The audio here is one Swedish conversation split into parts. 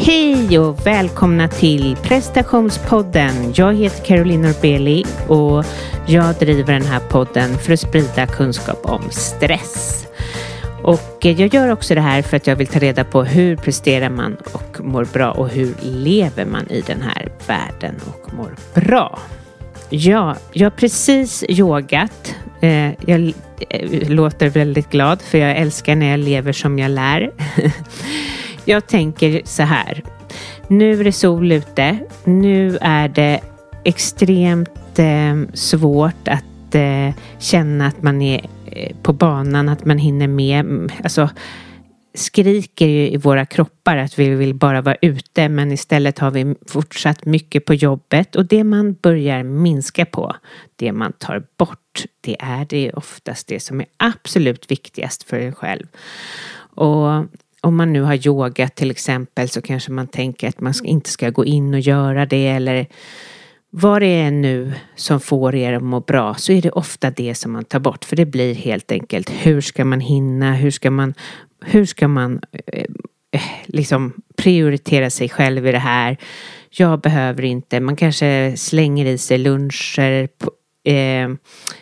Hej och välkomna till prestationspodden. Jag heter Caroline Norbeli och jag driver den här podden för att sprida kunskap om stress. Och eh, jag gör också det här för att jag vill ta reda på hur presterar man och mår bra och hur lever man i den här världen och mår bra. Ja, jag har precis yogat. Eh, jag eh, låter väldigt glad för jag älskar när jag lever som jag lär. Jag tänker så här. Nu är det sol ute. Nu är det extremt eh, svårt att eh, känna att man är eh, på banan, att man hinner med. Mm, alltså, skriker ju i våra kroppar att vi vill bara vara ute men istället har vi fortsatt mycket på jobbet och det man börjar minska på, det man tar bort, det är det oftast det som är absolut viktigast för en själv. Och om man nu har yoga till exempel så kanske man tänker att man inte ska gå in och göra det eller vad det är nu som får er att må bra så är det ofta det som man tar bort för det blir helt enkelt hur ska man hinna, hur ska man, hur ska man eh, eh liksom prioritera sig själv i det här. Jag behöver inte, man kanske slänger i sig luncher på, eh,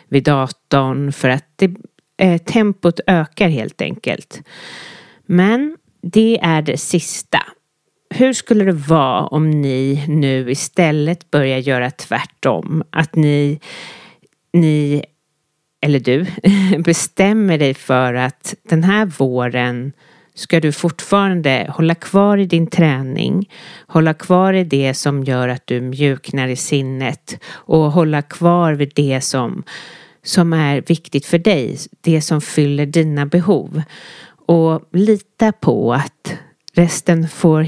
vid datorn för att det, eh, tempot ökar helt enkelt. Men det är det sista. Hur skulle det vara om ni nu istället börjar göra tvärtom? Att ni, ni eller du, bestämmer dig för att den här våren ska du fortfarande hålla kvar i din träning, hålla kvar i det som gör att du mjuknar i sinnet och hålla kvar vid det som, som är viktigt för dig, det som fyller dina behov. Och lita på att resten får,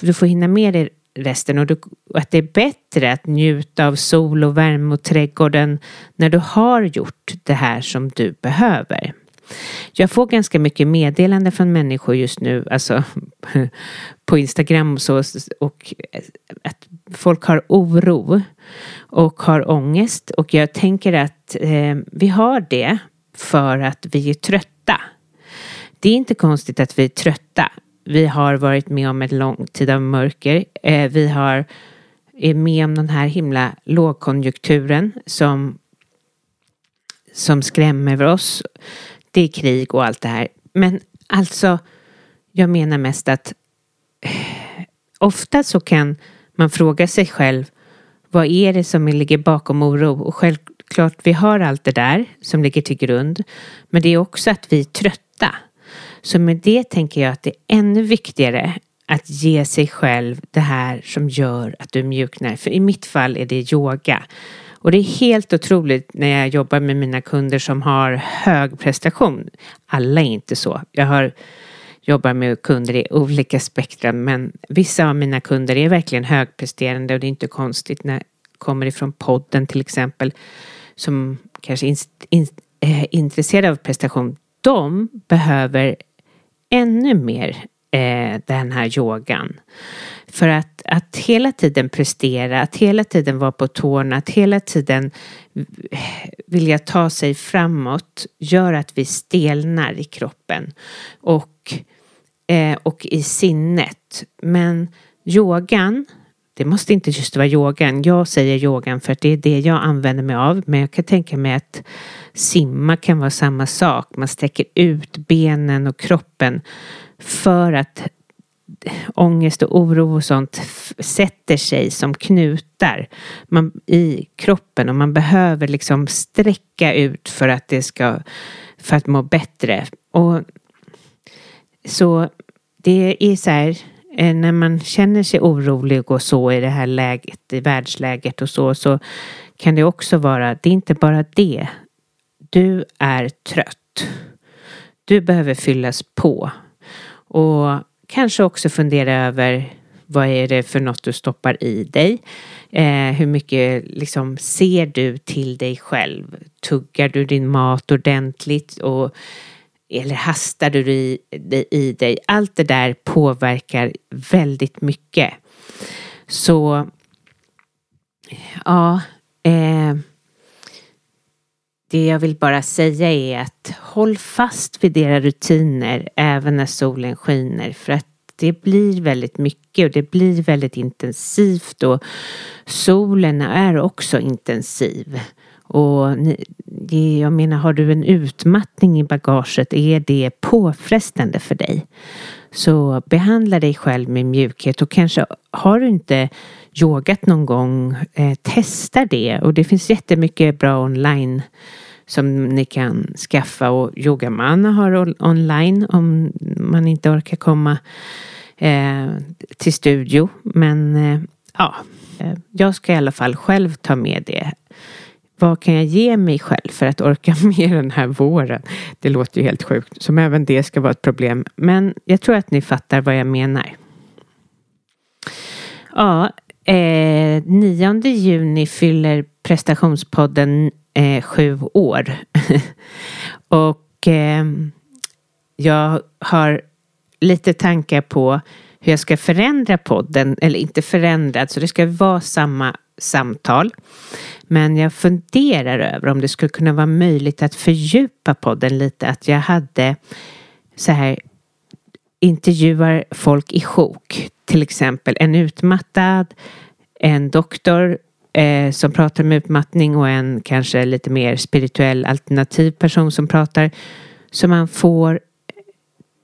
du får hinna med dig resten och, du, och att det är bättre att njuta av sol och värme och trädgården när du har gjort det här som du behöver. Jag får ganska mycket meddelande från människor just nu, alltså på Instagram och så, och att folk har oro och har ångest och jag tänker att eh, vi har det för att vi är trötta. Det är inte konstigt att vi är trötta. Vi har varit med om en lång tid av mörker. Eh, vi har, är med om den här himla lågkonjunkturen som, som skrämmer oss. Det är krig och allt det här. Men alltså, jag menar mest att eh, ofta så kan man fråga sig själv vad är det som ligger bakom oro? Och självklart, vi har allt det där som ligger till grund. Men det är också att vi är trötta. Så med det tänker jag att det är ännu viktigare att ge sig själv det här som gör att du mjuknar. För i mitt fall är det yoga. Och det är helt otroligt när jag jobbar med mina kunder som har hög prestation. Alla är inte så. Jag har jobbar med kunder i olika spektra men vissa av mina kunder är verkligen högpresterande och det är inte konstigt när kommer ifrån podden till exempel som kanske är eh, intresserade av prestation. De behöver ännu mer eh, den här yogan. För att, att hela tiden prestera, att hela tiden vara på tårna, att hela tiden eh, vilja ta sig framåt gör att vi stelnar i kroppen och, eh, och i sinnet. Men yogan det måste inte just vara yogan. Jag säger yogan för att det är det jag använder mig av. Men jag kan tänka mig att simma kan vara samma sak. Man sträcker ut benen och kroppen för att ångest och oro och sånt sätter sig som knutar man, i kroppen och man behöver liksom sträcka ut för att det ska för att må bättre. Och så det är så här Eh, när man känner sig orolig och så i det här läget, i världsläget och så, så kan det också vara, det är inte bara det. Du är trött. Du behöver fyllas på. Och kanske också fundera över vad är det för något du stoppar i dig? Eh, hur mycket liksom ser du till dig själv? Tuggar du din mat ordentligt? Och eller hastar du i, i dig? Allt det där påverkar väldigt mycket. Så ja, eh, det jag vill bara säga är att håll fast vid era rutiner även när solen skiner för att det blir väldigt mycket och det blir väldigt intensivt och solen är också intensiv. Och jag menar, har du en utmattning i bagaget, är det påfrestande för dig? Så behandla dig själv med mjukhet och kanske har du inte yogat någon gång, eh, testa det. Och det finns jättemycket bra online som ni kan skaffa och yogamanna har online om man inte orkar komma eh, till studio. Men eh, ja, eh, jag ska i alla fall själv ta med det. Vad kan jag ge mig själv för att orka med den här våren? Det låter ju helt sjukt, som även det ska vara ett problem. Men jag tror att ni fattar vad jag menar. Ja, eh, 9 juni fyller prestationspodden eh, sju år. och eh, jag har lite tankar på hur jag ska förändra podden, eller inte förändra, så det ska vara samma samtal. Men jag funderar över om det skulle kunna vara möjligt att fördjupa podden lite, att jag hade så här intervjuar folk i sjok. Till exempel en utmattad, en doktor eh, som pratar om utmattning och en kanske lite mer spirituell alternativ person som pratar. Så man får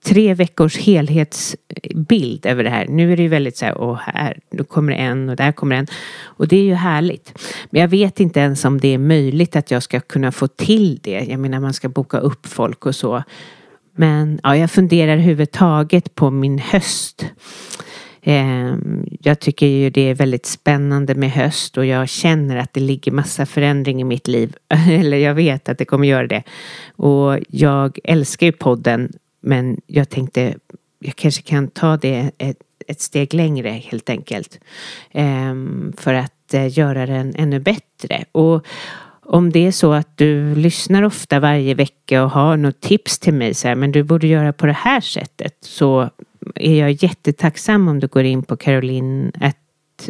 tre veckors helhetsbild över det här. Nu är det ju väldigt så här, åh här, nu kommer en och där kommer en. Och det är ju härligt. Men jag vet inte ens om det är möjligt att jag ska kunna få till det. Jag menar man ska boka upp folk och så. Men ja, jag funderar överhuvudtaget på min höst. Ehm, jag tycker ju det är väldigt spännande med höst och jag känner att det ligger massa förändring i mitt liv. Eller jag vet att det kommer göra det. Och jag älskar ju podden men jag tänkte jag kanske kan ta det ett, ett steg längre helt enkelt. Ehm, för att eh, göra den ännu bättre. Och om det är så att du lyssnar ofta varje vecka och har något tips till mig så här, men du borde göra på det här sättet så är jag jättetacksam om du går in på Caroline att,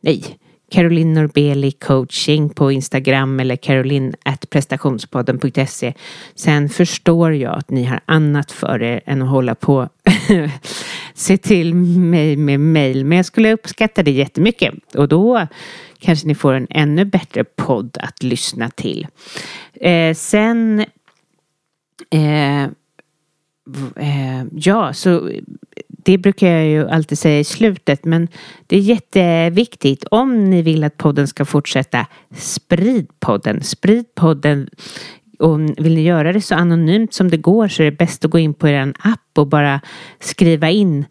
nej, Caroline Norbeli coaching på Instagram eller caroline.prestationspodden.se Sen förstår jag att ni har annat för er än att hålla på se till mig med mail. Men jag skulle uppskatta det jättemycket och då kanske ni får en ännu bättre podd att lyssna till. Eh, sen eh, eh, ja, så det brukar jag ju alltid säga i slutet, men det är jätteviktigt. Om ni vill att podden ska fortsätta, sprid podden. Sprid podden. Och vill ni göra det så anonymt som det går så är det bäst att gå in på er app och bara skriva in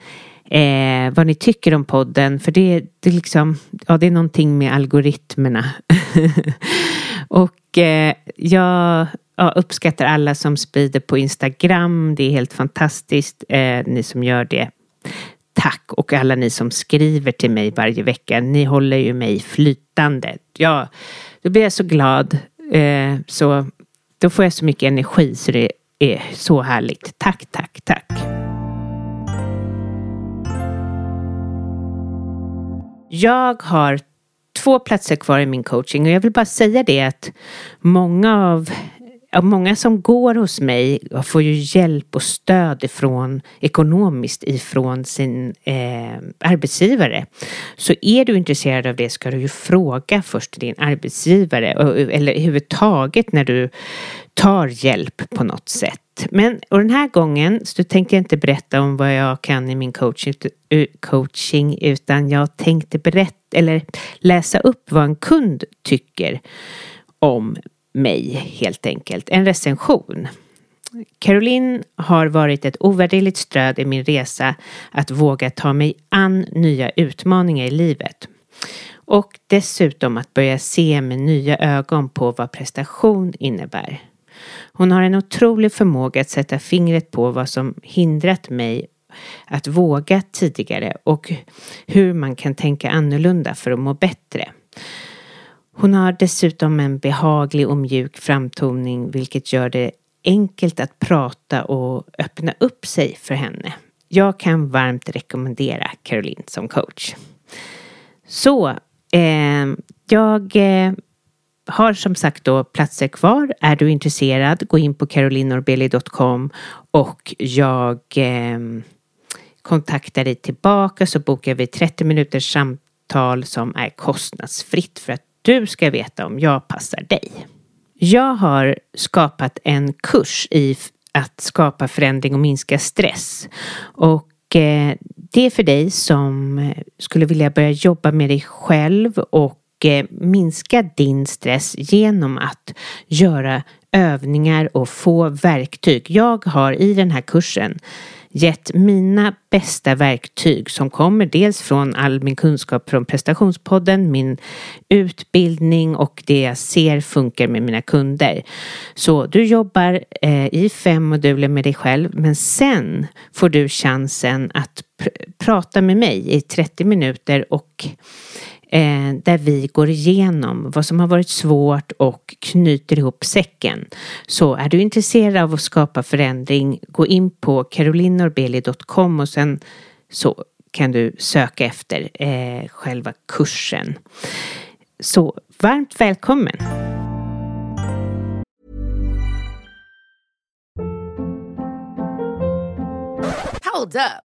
eh, vad ni tycker om podden. För det, det, är liksom, ja, det är någonting med algoritmerna. och eh, jag ja, uppskattar alla som sprider på Instagram. Det är helt fantastiskt. Eh, ni som gör det. Tack och alla ni som skriver till mig varje vecka. Ni håller ju mig flytande. Ja, då blir jag så glad. Eh, så då får jag så mycket energi så det är så härligt. Tack, tack, tack. Jag har två platser kvar i min coaching och jag vill bara säga det att många av många som går hos mig får ju hjälp och stöd ifrån ekonomiskt ifrån sin eh, arbetsgivare. Så är du intresserad av det ska du ju fråga först din arbetsgivare eller överhuvudtaget när du tar hjälp på något sätt. Men och den här gången så tänkte jag inte berätta om vad jag kan i min coaching, coaching utan jag tänkte berätta eller läsa upp vad en kund tycker om mig helt enkelt. En recension. Caroline har varit ett ovärderligt stöd i min resa att våga ta mig an nya utmaningar i livet. Och dessutom att börja se med nya ögon på vad prestation innebär. Hon har en otrolig förmåga att sätta fingret på vad som hindrat mig att våga tidigare och hur man kan tänka annorlunda för att må bättre. Hon har dessutom en behaglig och mjuk framtoning vilket gör det enkelt att prata och öppna upp sig för henne. Jag kan varmt rekommendera Caroline som coach. Så, eh, jag eh, har som sagt då platser kvar. Är du intresserad, gå in på carolinorbeli.com och jag eh, kontaktar dig tillbaka så bokar vi 30 minuters samtal som är kostnadsfritt för att du ska veta om jag passar dig. Jag har skapat en kurs i att skapa förändring och minska stress. Och eh, det är för dig som eh, skulle vilja börja jobba med dig själv och eh, minska din stress genom att göra övningar och få verktyg. Jag har i den här kursen gett mina bästa verktyg som kommer dels från all min kunskap från prestationspodden, min utbildning och det jag ser funkar med mina kunder. Så du jobbar eh, i fem moduler med dig själv men sen får du chansen att pr prata med mig i 30 minuter och eh, där vi går igenom vad som har varit svårt och knyter ihop säcken. Så är du intresserad av att skapa förändring, gå in på carolinorbeli.com och sen så kan du söka efter eh, själva kursen. Så varmt välkommen! Hold up.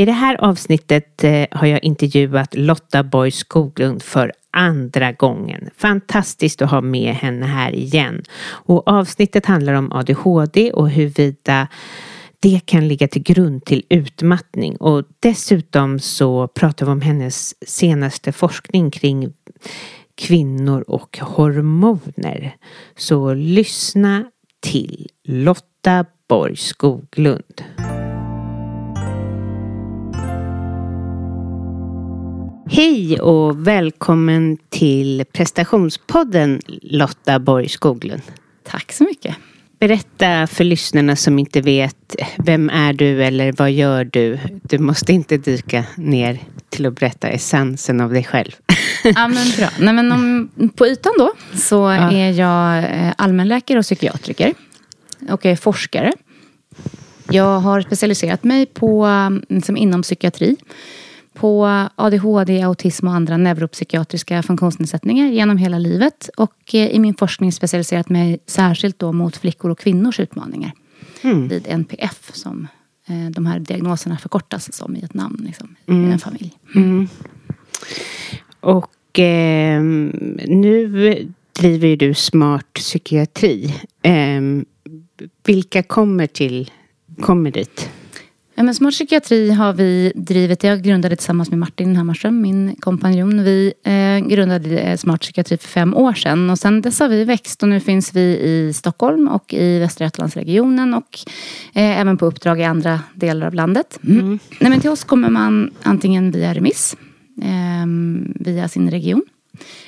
I det här avsnittet eh, har jag intervjuat Lotta Borg Skoglund för andra gången. Fantastiskt att ha med henne här igen. Och avsnittet handlar om ADHD och huruvida det kan ligga till grund till utmattning och dessutom så pratar vi om hennes senaste forskning kring kvinnor och hormoner. Så lyssna till Lotta Borg Skoglund. Hej och välkommen till prestationspodden Lotta Borg Skoglund. Tack så mycket. Berätta för lyssnarna som inte vet, vem är du eller vad gör du? Du måste inte dyka ner till att berätta essensen av dig själv. Ja men bra. Nej, men om, på ytan då så ja. är jag eh, allmänläkare och psykiatriker. Och jag är forskare. Jag har specialiserat mig på, liksom inom psykiatri på ADHD, autism och andra neuropsykiatriska funktionsnedsättningar genom hela livet. Och eh, i min forskning specialiserat mig särskilt då mot flickor och kvinnors utmaningar. Mm. Vid NPF som eh, de här diagnoserna förkortas som i ett namn liksom, mm. i en familj. Mm. Och eh, nu driver du Smart psykiatri. Eh, vilka kommer till kommer dit? Men smart psykiatri har vi drivit. Jag grundade tillsammans med Martin Hammarström, min kompanjon. Vi eh, grundade eh, smart psykiatri för fem år sedan. Och sen dess har vi växt och nu finns vi i Stockholm och i Västra Götalandsregionen och eh, även på uppdrag i andra delar av landet. Mm. Nej, men till oss kommer man antingen via remiss, eh, via sin region.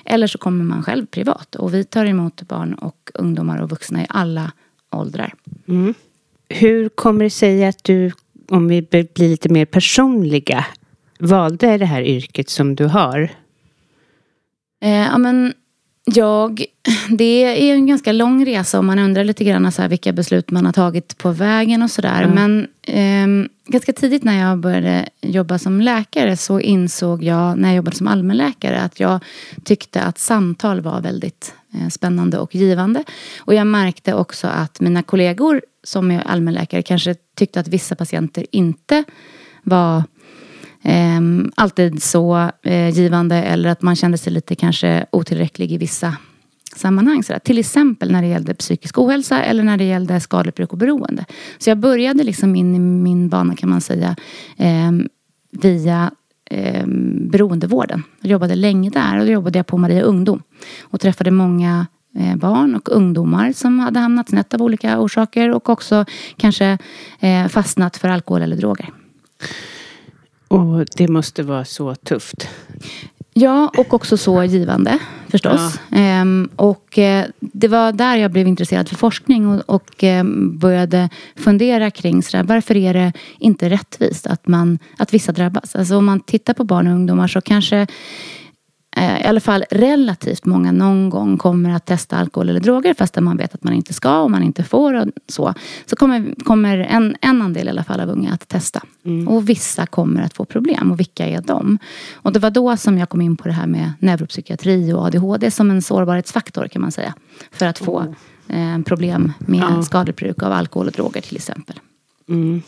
Eller så kommer man själv privat. Och vi tar emot barn och ungdomar och vuxna i alla åldrar. Mm. Hur kommer det sig att du om vi blir lite mer personliga, valde det här yrket som du har? Eh, ja, men jag, det är en ganska lång resa och man undrar lite grann så här vilka beslut man har tagit på vägen och sådär. Mm. Men eh, ganska tidigt när jag började jobba som läkare så insåg jag när jag jobbade som allmänläkare att jag tyckte att samtal var väldigt eh, spännande och givande. Och jag märkte också att mina kollegor som är allmänläkare kanske tyckte att vissa patienter inte var eh, alltid så eh, givande eller att man kände sig lite kanske otillräcklig i vissa sammanhang. Sådär. Till exempel när det gällde psykisk ohälsa eller när det gällde skadligt bruk och beroende. Så jag började liksom in i min bana kan man säga eh, via eh, beroendevården. Jag jobbade länge där och då jobbade jag på Maria Ungdom och träffade många barn och ungdomar som hade hamnat snett av olika orsaker och också kanske eh, fastnat för alkohol eller droger. Och det måste vara så tufft. Ja, och också så givande förstås. Ja. Ehm, och eh, det var där jag blev intresserad för forskning och, och eh, började fundera kring sådär, varför är det inte rättvist att, man, att vissa drabbas? Alltså om man tittar på barn och ungdomar så kanske Eh, i alla fall relativt många någon gång kommer att testa alkohol eller droger fastän man vet att man inte ska och man inte får och så. Så kommer, kommer en, en andel i alla fall av unga att testa. Mm. Och vissa kommer att få problem och vilka är de? Och det var då som jag kom in på det här med neuropsykiatri och ADHD som en sårbarhetsfaktor kan man säga. För att få mm. eh, problem med ja. skadligt bruk av alkohol och droger till exempel. Mm.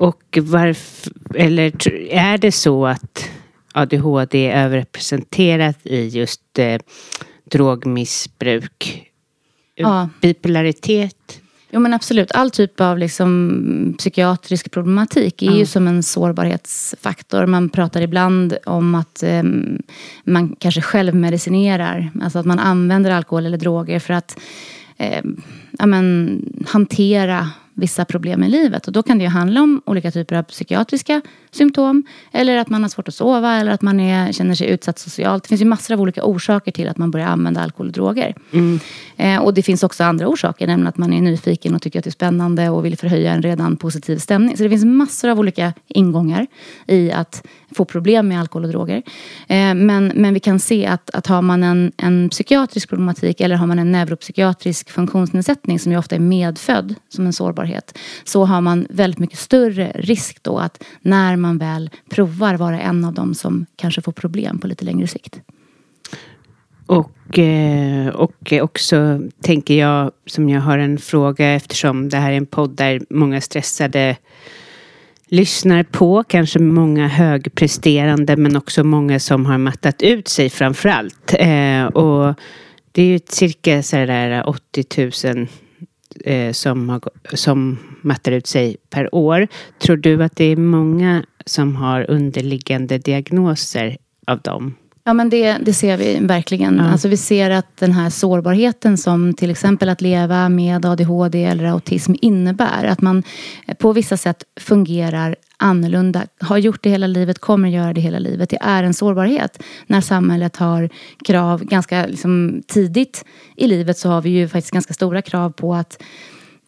Och varför, eller är det så att ADHD är överrepresenterat i just eh, drogmissbruk. Ja. Bipolaritet. Jo men absolut. All typ av liksom, psykiatrisk problematik är ja. ju som en sårbarhetsfaktor. Man pratar ibland om att eh, man kanske självmedicinerar. Alltså att man använder alkohol eller droger för att eh, ja, men, hantera vissa problem i livet. Och då kan det ju handla om olika typer av psykiatriska symptom. Eller att man har svårt att sova eller att man är, känner sig utsatt socialt. Det finns ju massor av olika orsaker till att man börjar använda alkohol och droger. Mm. Eh, och det finns också andra orsaker, nämligen att man är nyfiken och tycker att det är spännande och vill förhöja en redan positiv stämning. Så det finns massor av olika ingångar i att få problem med alkohol och droger. Eh, men, men vi kan se att, att har man en, en psykiatrisk problematik eller har man en neuropsykiatrisk funktionsnedsättning som ju ofta är medfödd som en sårbarhet så har man väldigt mycket större risk då att när man väl provar vara en av dem som kanske får problem på lite längre sikt. Och, eh, och också tänker jag, som jag har en fråga eftersom det här är en podd där många stressade lyssnar på. Kanske många högpresterande men också många som har mattat ut sig framför allt. Eh, och det är ju cirka sådär 80 000 eh, som, har, som mattar ut sig per år. Tror du att det är många som har underliggande diagnoser av dem? Ja men det, det ser vi verkligen. Ja. Alltså vi ser att den här sårbarheten som till exempel att leva med ADHD eller autism innebär. Att man på vissa sätt fungerar annorlunda, har gjort det hela livet, kommer göra det hela livet. Det är en sårbarhet. När samhället har krav ganska liksom, tidigt i livet så har vi ju faktiskt ganska stora krav på att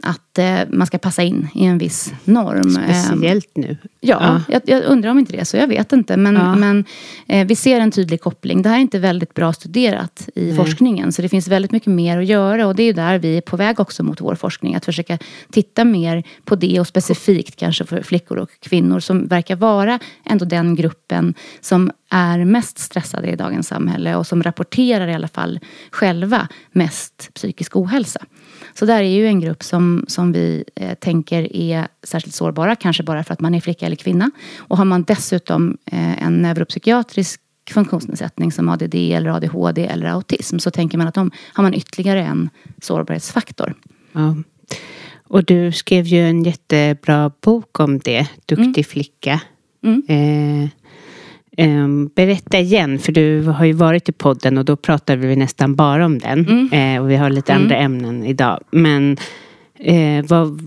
att eh, man ska passa in i en viss norm. Speciellt nu. Ja, ja. Jag, jag, undrar om inte det är så. Jag vet inte. Men, ja. men eh, vi ser en tydlig koppling. Det här är inte väldigt bra studerat i Nej. forskningen. Så det finns väldigt mycket mer att göra. Och det är där vi är på väg också mot vår forskning. Att försöka titta mer på det och specifikt kanske för flickor och kvinnor som verkar vara ändå den gruppen som är mest stressade i dagens samhälle och som rapporterar i alla fall själva mest psykisk ohälsa. Så där är ju en grupp som, som vi eh, tänker är särskilt sårbara, kanske bara för att man är flicka eller kvinna. Och har man dessutom eh, en neuropsykiatrisk funktionsnedsättning som ADD eller ADHD eller autism så tänker man att de har man ytterligare en sårbarhetsfaktor. Ja. Och du skrev ju en jättebra bok om det, Duktig mm. flicka. Mm. Eh, berätta igen, för du har ju varit i podden och då pratade vi nästan bara om den. Mm. Eh, och vi har lite andra mm. ämnen idag. Men eh, vad,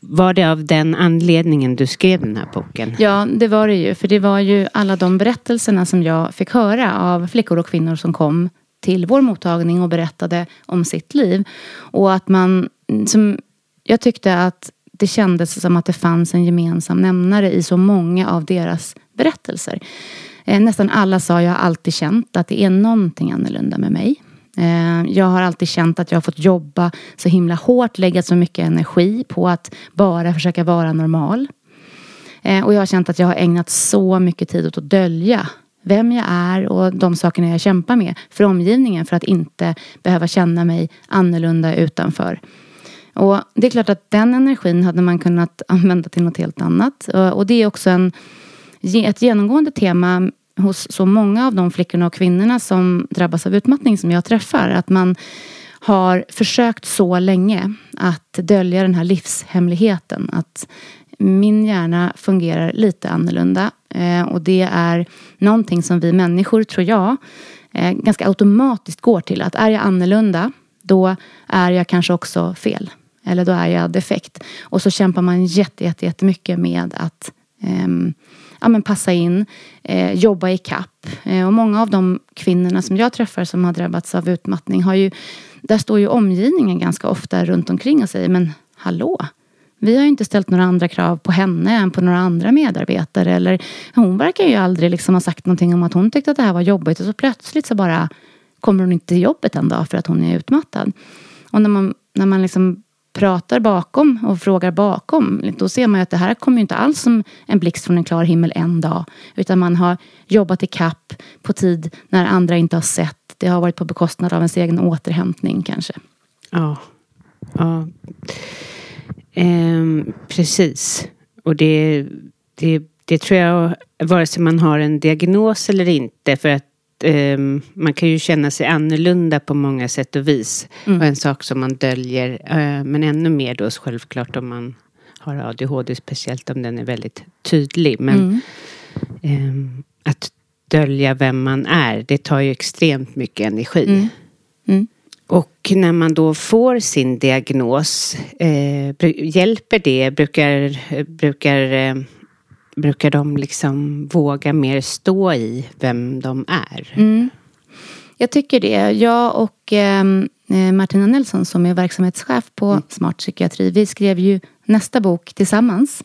var det av den anledningen du skrev den här boken? Ja, det var det ju. För det var ju alla de berättelserna som jag fick höra av flickor och kvinnor som kom till vår mottagning och berättade om sitt liv. Och att man, som jag tyckte att det kändes som att det fanns en gemensam nämnare i så många av deras berättelser. Eh, nästan alla sa jag har alltid känt att det är någonting annorlunda med mig. Eh, jag har alltid känt att jag har fått jobba så himla hårt, lägga så mycket energi på att bara försöka vara normal. Eh, och jag har känt att jag har ägnat så mycket tid åt att dölja vem jag är och de sakerna jag kämpar med för omgivningen för att inte behöva känna mig annorlunda utanför. Och det är klart att den energin hade man kunnat använda till något helt annat. Och det är också en, ett genomgående tema hos så många av de flickorna och kvinnorna som drabbas av utmattning som jag träffar. Att man har försökt så länge att dölja den här livshemligheten. Att min hjärna fungerar lite annorlunda. Eh, och det är någonting som vi människor, tror jag, eh, ganska automatiskt går till. Att är jag annorlunda, då är jag kanske också fel. Eller då är jag defekt. Och så kämpar man jätte, jätte, jättemycket med att um, ja, men passa in, eh, jobba i kapp. Eh, och många av de kvinnorna som jag träffar som har drabbats av utmattning har ju, där står ju omgivningen ganska ofta runt omkring och säger men hallå, vi har ju inte ställt några andra krav på henne än på några andra medarbetare. Eller, hon verkar ju aldrig liksom ha sagt någonting om att hon tyckte att det här var jobbigt och så plötsligt så bara kommer hon inte till jobbet en dag för att hon är utmattad. Och när man, när man liksom pratar bakom och frågar bakom, då ser man ju att det här kommer inte alls som en blixt från en klar himmel en dag. Utan man har jobbat i kapp på tid när andra inte har sett. Det har varit på bekostnad av ens egen återhämtning kanske. Ja, ja. Ehm, precis. Och det, det, det tror jag, vare sig man har en diagnos eller inte, för att um, man kan ju känna sig annorlunda på många sätt och vis. Mm. Och en sak som man döljer, uh, men ännu mer då självklart om man har ADHD, speciellt om den är väldigt tydlig. Men mm. um, att dölja vem man är, det tar ju extremt mycket energi. Mm. mm. Och när man då får sin diagnos, eh, hjälper det? Brukar, brukar eh, brukar de liksom våga mer stå i vem de är? Mm. Jag tycker det. Jag och ehm, eh, Martina Nelson som är verksamhetschef på mm. Smart Psykiatri, vi skrev ju nästa bok tillsammans.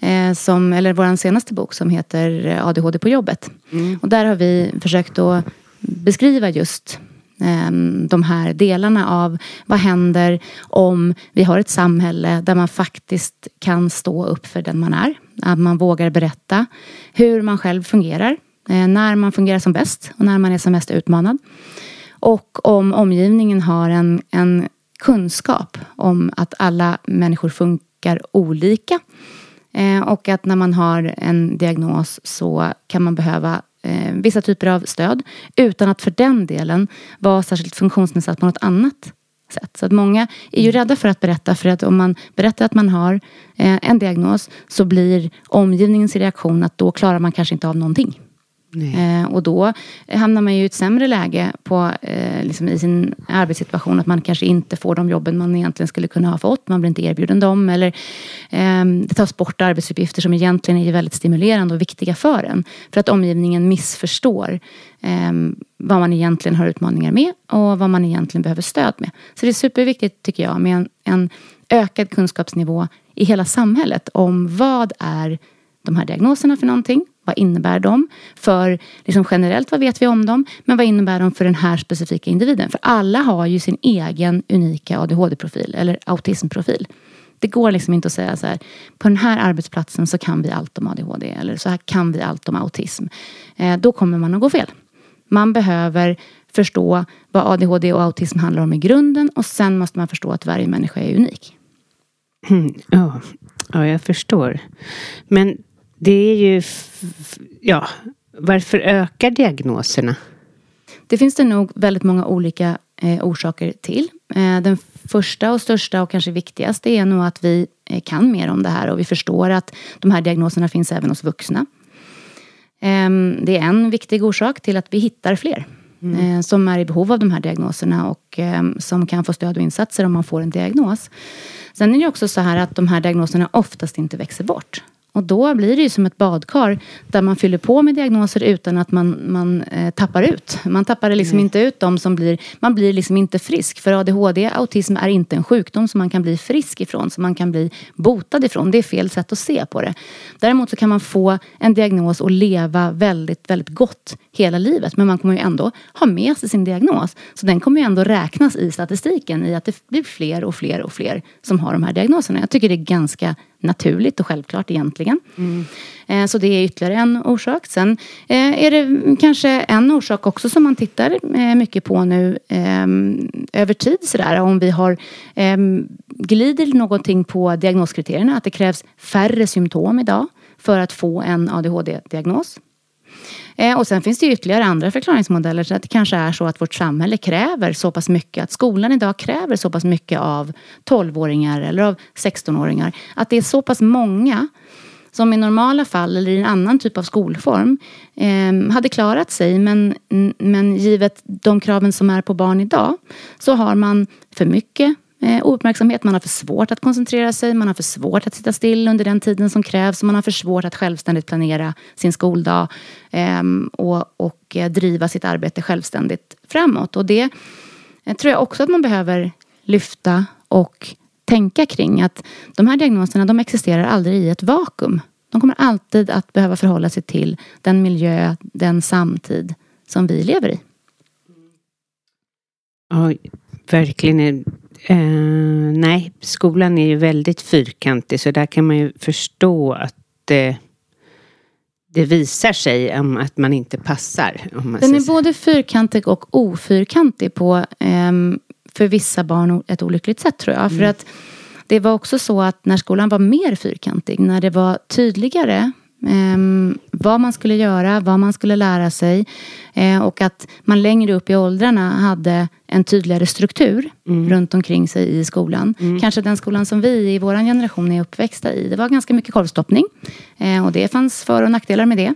Eh, som, eller vår senaste bok som heter ADHD på jobbet. Mm. Och där har vi försökt att beskriva just Ehm, de här delarna av vad händer om vi har ett samhälle där man faktiskt kan stå upp för den man är. Att man vågar berätta hur man själv fungerar. Eh, när man fungerar som bäst och när man är som mest utmanad. Och om omgivningen har en, en kunskap om att alla människor funkar olika. Eh, och att när man har en diagnos så kan man behöva eh, vissa typer av stöd utan att för den delen vara särskilt funktionsnedsatt på något annat sätt. Så att många är ju rädda för att berätta för att om man berättar att man har eh, en diagnos så blir omgivningens reaktion att då klarar man kanske inte av någonting. Eh, och då hamnar man ju i ett sämre läge på, eh, liksom i sin arbetssituation. Att man kanske inte får de jobben man egentligen skulle kunna ha fått. Man blir inte erbjuden dem. Eller eh, det tas bort arbetsuppgifter som egentligen är väldigt stimulerande och viktiga för en. För att omgivningen missförstår eh, vad man egentligen har utmaningar med och vad man egentligen behöver stöd med. Så det är superviktigt tycker jag med en, en ökad kunskapsnivå i hela samhället om vad är de här diagnoserna för någonting? Vad innebär de? För liksom generellt, vad vet vi om dem? Men vad innebär de för den här specifika individen? För alla har ju sin egen unika ADHD-profil eller autismprofil. Det går liksom inte att säga så här, på den här arbetsplatsen så kan vi allt om ADHD eller så här kan vi allt om autism. Eh, då kommer man att gå fel. Man behöver förstå vad ADHD och autism handlar om i grunden och sen måste man förstå att varje människa är unik. Mm, ja, ja, jag förstår. Men det är ju, ja, varför ökar diagnoserna? Det finns det nog väldigt många olika eh, orsaker till. Eh, den första och största och kanske viktigaste är nog att vi eh, kan mer om det här och vi förstår att de här diagnoserna finns även hos vuxna. Ehm, det är en viktig orsak till att vi hittar fler mm. Som är i behov av de här diagnoserna och ehm, som kan få stöd och insatser om man får en diagnos. Sen är det också så här att de här diagnoserna oftast inte växer bort. Och då blir det ju som ett badkar där man fyller på med diagnoser utan att man, man eh, tappar ut. Man tappar liksom inte ut dem som blir... Man blir liksom inte frisk. För ADHD, autism, är inte en sjukdom som man kan bli frisk ifrån. Som man kan bli botad ifrån. Det är fel sätt att se på det. Däremot så kan man få en diagnos och leva väldigt, väldigt gott hela livet. Men man kommer ju ändå ha med sig sin diagnos. Så den kommer ju ändå räknas i statistiken i att det blir fler och fler och fler som har de här diagnoserna. Jag tycker det är ganska naturligt och självklart egentligen. Mm. Eh, så det är ytterligare en orsak. Sen eh, är det kanske en orsak också som man tittar eh, mycket på nu över tid sådär. Om vi har glider någonting på diagnoskriterierna. Att det krävs färre symptom idag för att få en ADHD-diagnos. Eh, och sen finns det ytterligare andra förklaringsmodeller. Så att det kanske är så att vårt samhälle kräver så pass mycket. Att skolan idag kräver så pass mycket av 12-åringar eller av 16-åringar. Att det är så pass många som i normala fall eller i en annan typ av skolform eh, hade klarat sig. Men, men givet de kraven som är på barn idag så har man för mycket eh, ouppmärksamhet. Man har för svårt att koncentrera sig, man har för svårt att sitta still under den tiden som krävs. Man har för svårt att självständigt planera sin skoldag eh, och, och eh, driva sitt arbete självständigt framåt. Och det eh, tror jag också att man behöver lyfta och tänka kring. Att de här diagnoserna de existerar aldrig i ett vakuum. De kommer alltid att behöva förhålla sig till den miljö, den samtid som vi lever i. Ja, verkligen. Eh, nej, skolan är ju väldigt fyrkantig så där kan man ju förstå att eh, det visar sig om att man inte passar. Man Den är så. både fyrkantig och ofyrkantig på eh, för vissa barn ett olyckligt sätt tror jag. Mm. För att det var också så att när skolan var mer fyrkantig, när det var tydligare Um, vad man skulle göra, vad man skulle lära sig uh, och att man längre upp i åldrarna hade en tydligare struktur mm. runt omkring sig i skolan. Mm. Kanske den skolan som vi i vår generation är uppväxta i. Det var ganska mycket korvstoppning uh, och det fanns för och nackdelar med det.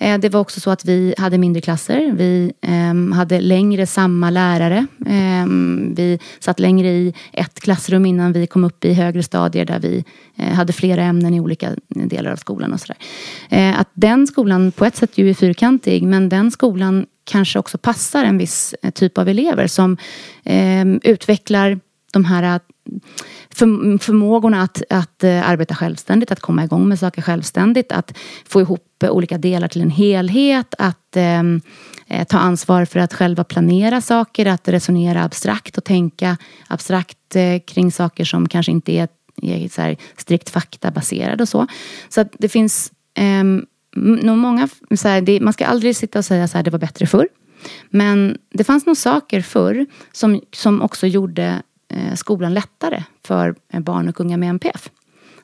Eh, det var också så att vi hade mindre klasser. Vi ehm, hade längre samma lärare. Ehm, vi satt längre i ett klassrum innan vi kom upp i högre stadier där vi eh, hade flera ämnen i olika delar av skolan och sådär. Eh, att den skolan på ett sätt ju är fyrkantig men den skolan kanske också passar en viss eh, typ av elever som eh, utvecklar de här eh, för, förmågorna att, att eh, arbeta självständigt, att komma igång med saker självständigt, att få ihop olika delar till en helhet, att ehm, eh, ta ansvar för att själva planera saker, att resonera abstrakt och tänka abstrakt eh, kring saker som kanske inte är, är så här, strikt faktabaserade och så. Så att det finns eh, nog många, så här, det, man ska aldrig sitta och säga så här, det var bättre förr. Men det fanns nog saker förr som, som också gjorde eh, skolan lättare för eh, barn och unga med MPF.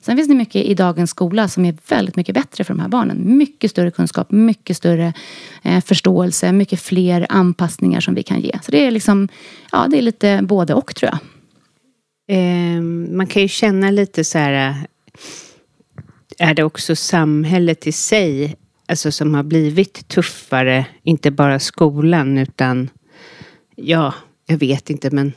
Sen finns det mycket i dagens skola som är väldigt mycket bättre för de här barnen. Mycket större kunskap, mycket större eh, förståelse, mycket fler anpassningar som vi kan ge. Så det är liksom, ja det är lite både och tror jag. Eh, man kan ju känna lite så här, är det också samhället i sig alltså som har blivit tuffare, inte bara skolan utan ja, jag vet inte men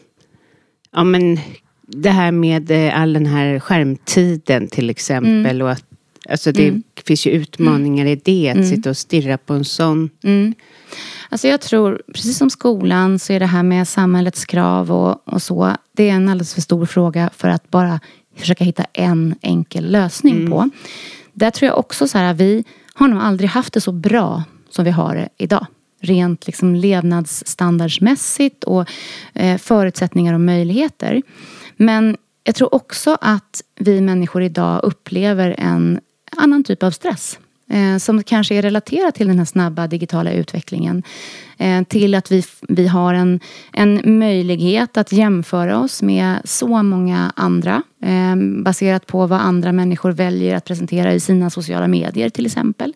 ja men det här med eh, all den här skärmtiden till exempel. Mm. Och att, alltså det mm. finns ju utmaningar i det, att mm. sitta och stirra på en sån. Mm. Alltså jag tror, precis som skolan, så är det här med samhällets krav och, och så. Det är en alldeles för stor fråga för att bara försöka hitta en enkel lösning mm. på. Där tror jag också så här, vi har nog aldrig haft det så bra som vi har det idag rent liksom levnadsstandardsmässigt och eh, förutsättningar och möjligheter. Men jag tror också att vi människor idag upplever en annan typ av stress eh, som kanske är relaterat till den här snabba digitala utvecklingen. Eh, till att vi, vi har en, en möjlighet att jämföra oss med så många andra eh, baserat på vad andra människor väljer att presentera i sina sociala medier till exempel.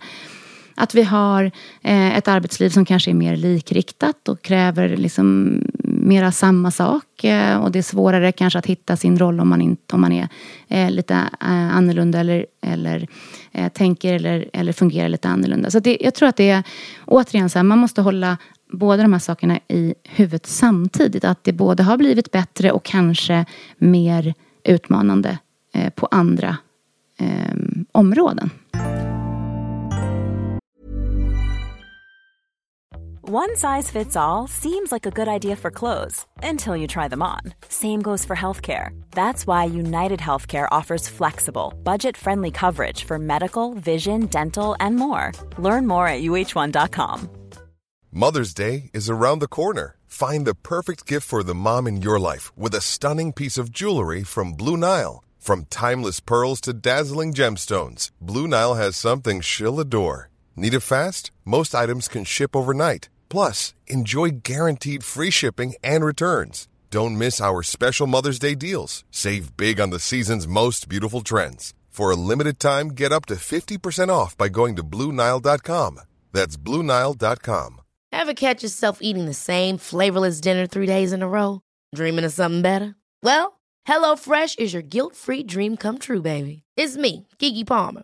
Att vi har eh, ett arbetsliv som kanske är mer likriktat och kräver liksom mera samma sak. Eh, och det är svårare kanske att hitta sin roll om man, inte, om man är eh, lite eh, annorlunda eller, eller eh, tänker eller, eller fungerar lite annorlunda. Så det, jag tror att det är återigen så här, man måste hålla båda de här sakerna i huvudet samtidigt. Att det både har blivit bättre och kanske mer utmanande eh, på andra eh, områden. One size fits all seems like a good idea for clothes until you try them on. Same goes for healthcare. That's why United Healthcare offers flexible, budget friendly coverage for medical, vision, dental, and more. Learn more at uh1.com. Mother's Day is around the corner. Find the perfect gift for the mom in your life with a stunning piece of jewelry from Blue Nile. From timeless pearls to dazzling gemstones, Blue Nile has something she'll adore. Need it fast? Most items can ship overnight. Plus, enjoy guaranteed free shipping and returns. Don't miss our special Mother's Day deals. Save big on the season's most beautiful trends. For a limited time, get up to 50% off by going to Bluenile.com. That's Bluenile.com. Ever catch yourself eating the same flavorless dinner three days in a row? Dreaming of something better? Well, HelloFresh is your guilt free dream come true, baby. It's me, Gigi Palmer.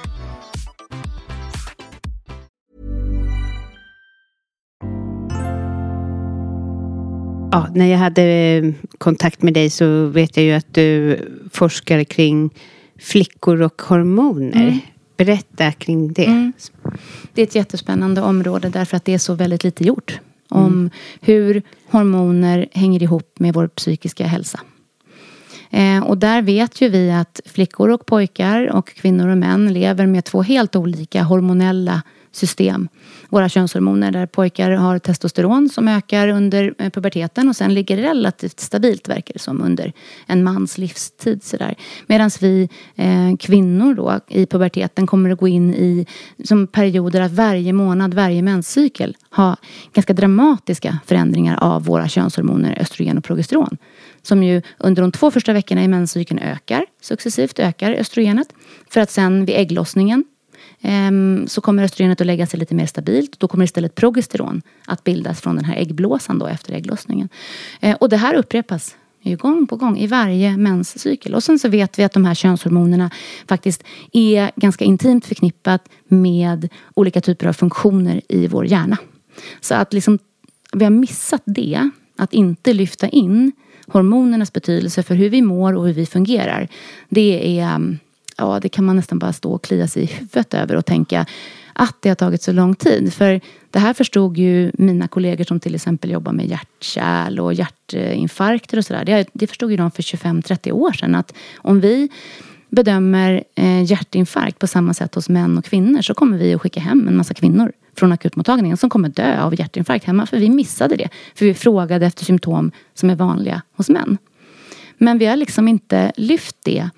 Ja, när jag hade kontakt med dig så vet jag ju att du forskar kring flickor och hormoner. Mm. Berätta kring det. Mm. Det är ett jättespännande område därför att det är så väldigt lite gjort. Om mm. hur hormoner hänger ihop med vår psykiska hälsa. Eh, och där vet ju vi att flickor och pojkar och kvinnor och män lever med två helt olika hormonella system. Våra könshormoner där pojkar har testosteron som ökar under eh, puberteten och sen ligger relativt stabilt verkar det som under en mans livstid. Medan vi eh, kvinnor då i puberteten kommer att gå in i som perioder att varje månad, varje menscykel ha ganska dramatiska förändringar av våra könshormoner östrogen och progesteron. Som ju under de två första veckorna i menscykeln ökar successivt ökar östrogenet. För att sen vid ägglossningen Ehm, så kommer östrogenet att lägga sig lite mer stabilt. Då kommer istället progesteron att bildas från den här äggblåsan då efter ägglossningen. Ehm, och det här upprepas ju gång på gång i varje menscykel. Och sen så vet vi att de här könshormonerna faktiskt är ganska intimt förknippat med olika typer av funktioner i vår hjärna. Så att liksom, vi har missat det, att inte lyfta in hormonernas betydelse för hur vi mår och hur vi fungerar. Det är ehm, ja, det kan man nästan bara stå och klia sig i huvudet över och tänka att det har tagit så lång tid. För det här förstod ju mina kollegor som till exempel jobbar med hjärtkärl och hjärtinfarkter och sådär. Det, det förstod ju de för 25-30 år sedan att om vi bedömer eh, hjärtinfarkt på samma sätt hos män och kvinnor så kommer vi att skicka hem en massa kvinnor från akutmottagningen som kommer dö av hjärtinfarkt hemma för vi missade det. För vi frågade efter symptom som är vanliga hos män. Men vi har liksom inte lyft det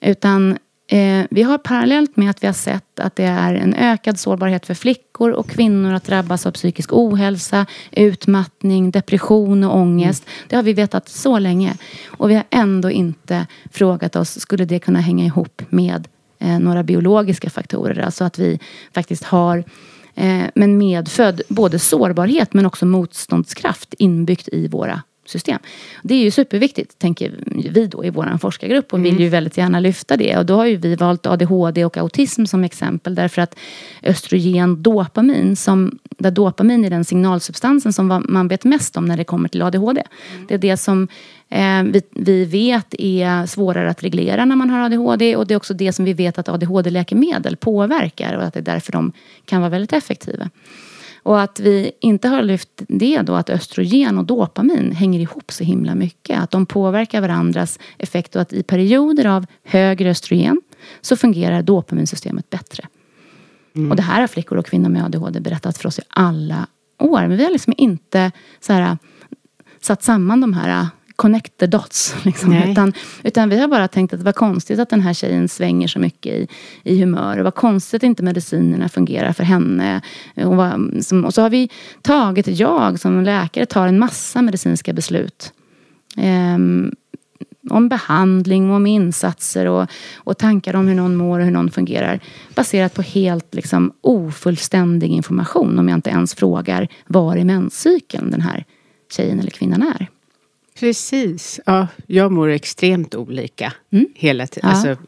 utan Eh, vi har parallellt med att vi har sett att det är en ökad sårbarhet för flickor och kvinnor att drabbas av psykisk ohälsa, utmattning, depression och ångest. Mm. Det har vi vetat så länge. Och vi har ändå inte frågat oss, skulle det kunna hänga ihop med eh, några biologiska faktorer? Alltså att vi faktiskt har eh, men medfödd både sårbarhet men också motståndskraft inbyggt i våra system. Det är ju superviktigt, tänker vi då i vår forskargrupp och mm. vill ju väldigt gärna lyfta det. Och då har ju vi valt ADHD och autism som exempel därför att östrogen, dopamin, som, där dopamin är den signalsubstansen som man vet mest om när det kommer till ADHD. Mm. Det är det som eh, vi, vi vet är svårare att reglera när man har ADHD och det är också det som vi vet att ADHD-läkemedel påverkar och att det är därför de kan vara väldigt effektiva. Och att vi inte har lyft det då att östrogen och dopamin hänger ihop så himla mycket. Att de påverkar varandras effekt och att i perioder av högre östrogen så fungerar dopaminsystemet bättre. Mm. Och det här har flickor och kvinnor med ADHD berättat för oss i alla år. Men vi har liksom inte så här, satt samman de här connect the dots. Liksom. Utan, utan vi har bara tänkt att det var konstigt att den här tjejen svänger så mycket i, i humör. Och vad konstigt att inte medicinerna fungerar för henne. Och, vad, som, och så har vi tagit, jag som läkare tar en massa medicinska beslut. Um, om behandling, om insatser och, och tankar om hur någon mår och hur någon fungerar. Baserat på helt liksom, ofullständig information om jag inte ens frågar var i menscykeln den här tjejen eller kvinnan är. Precis. Ja, jag mår extremt olika mm. hela tiden. Ja. Alltså,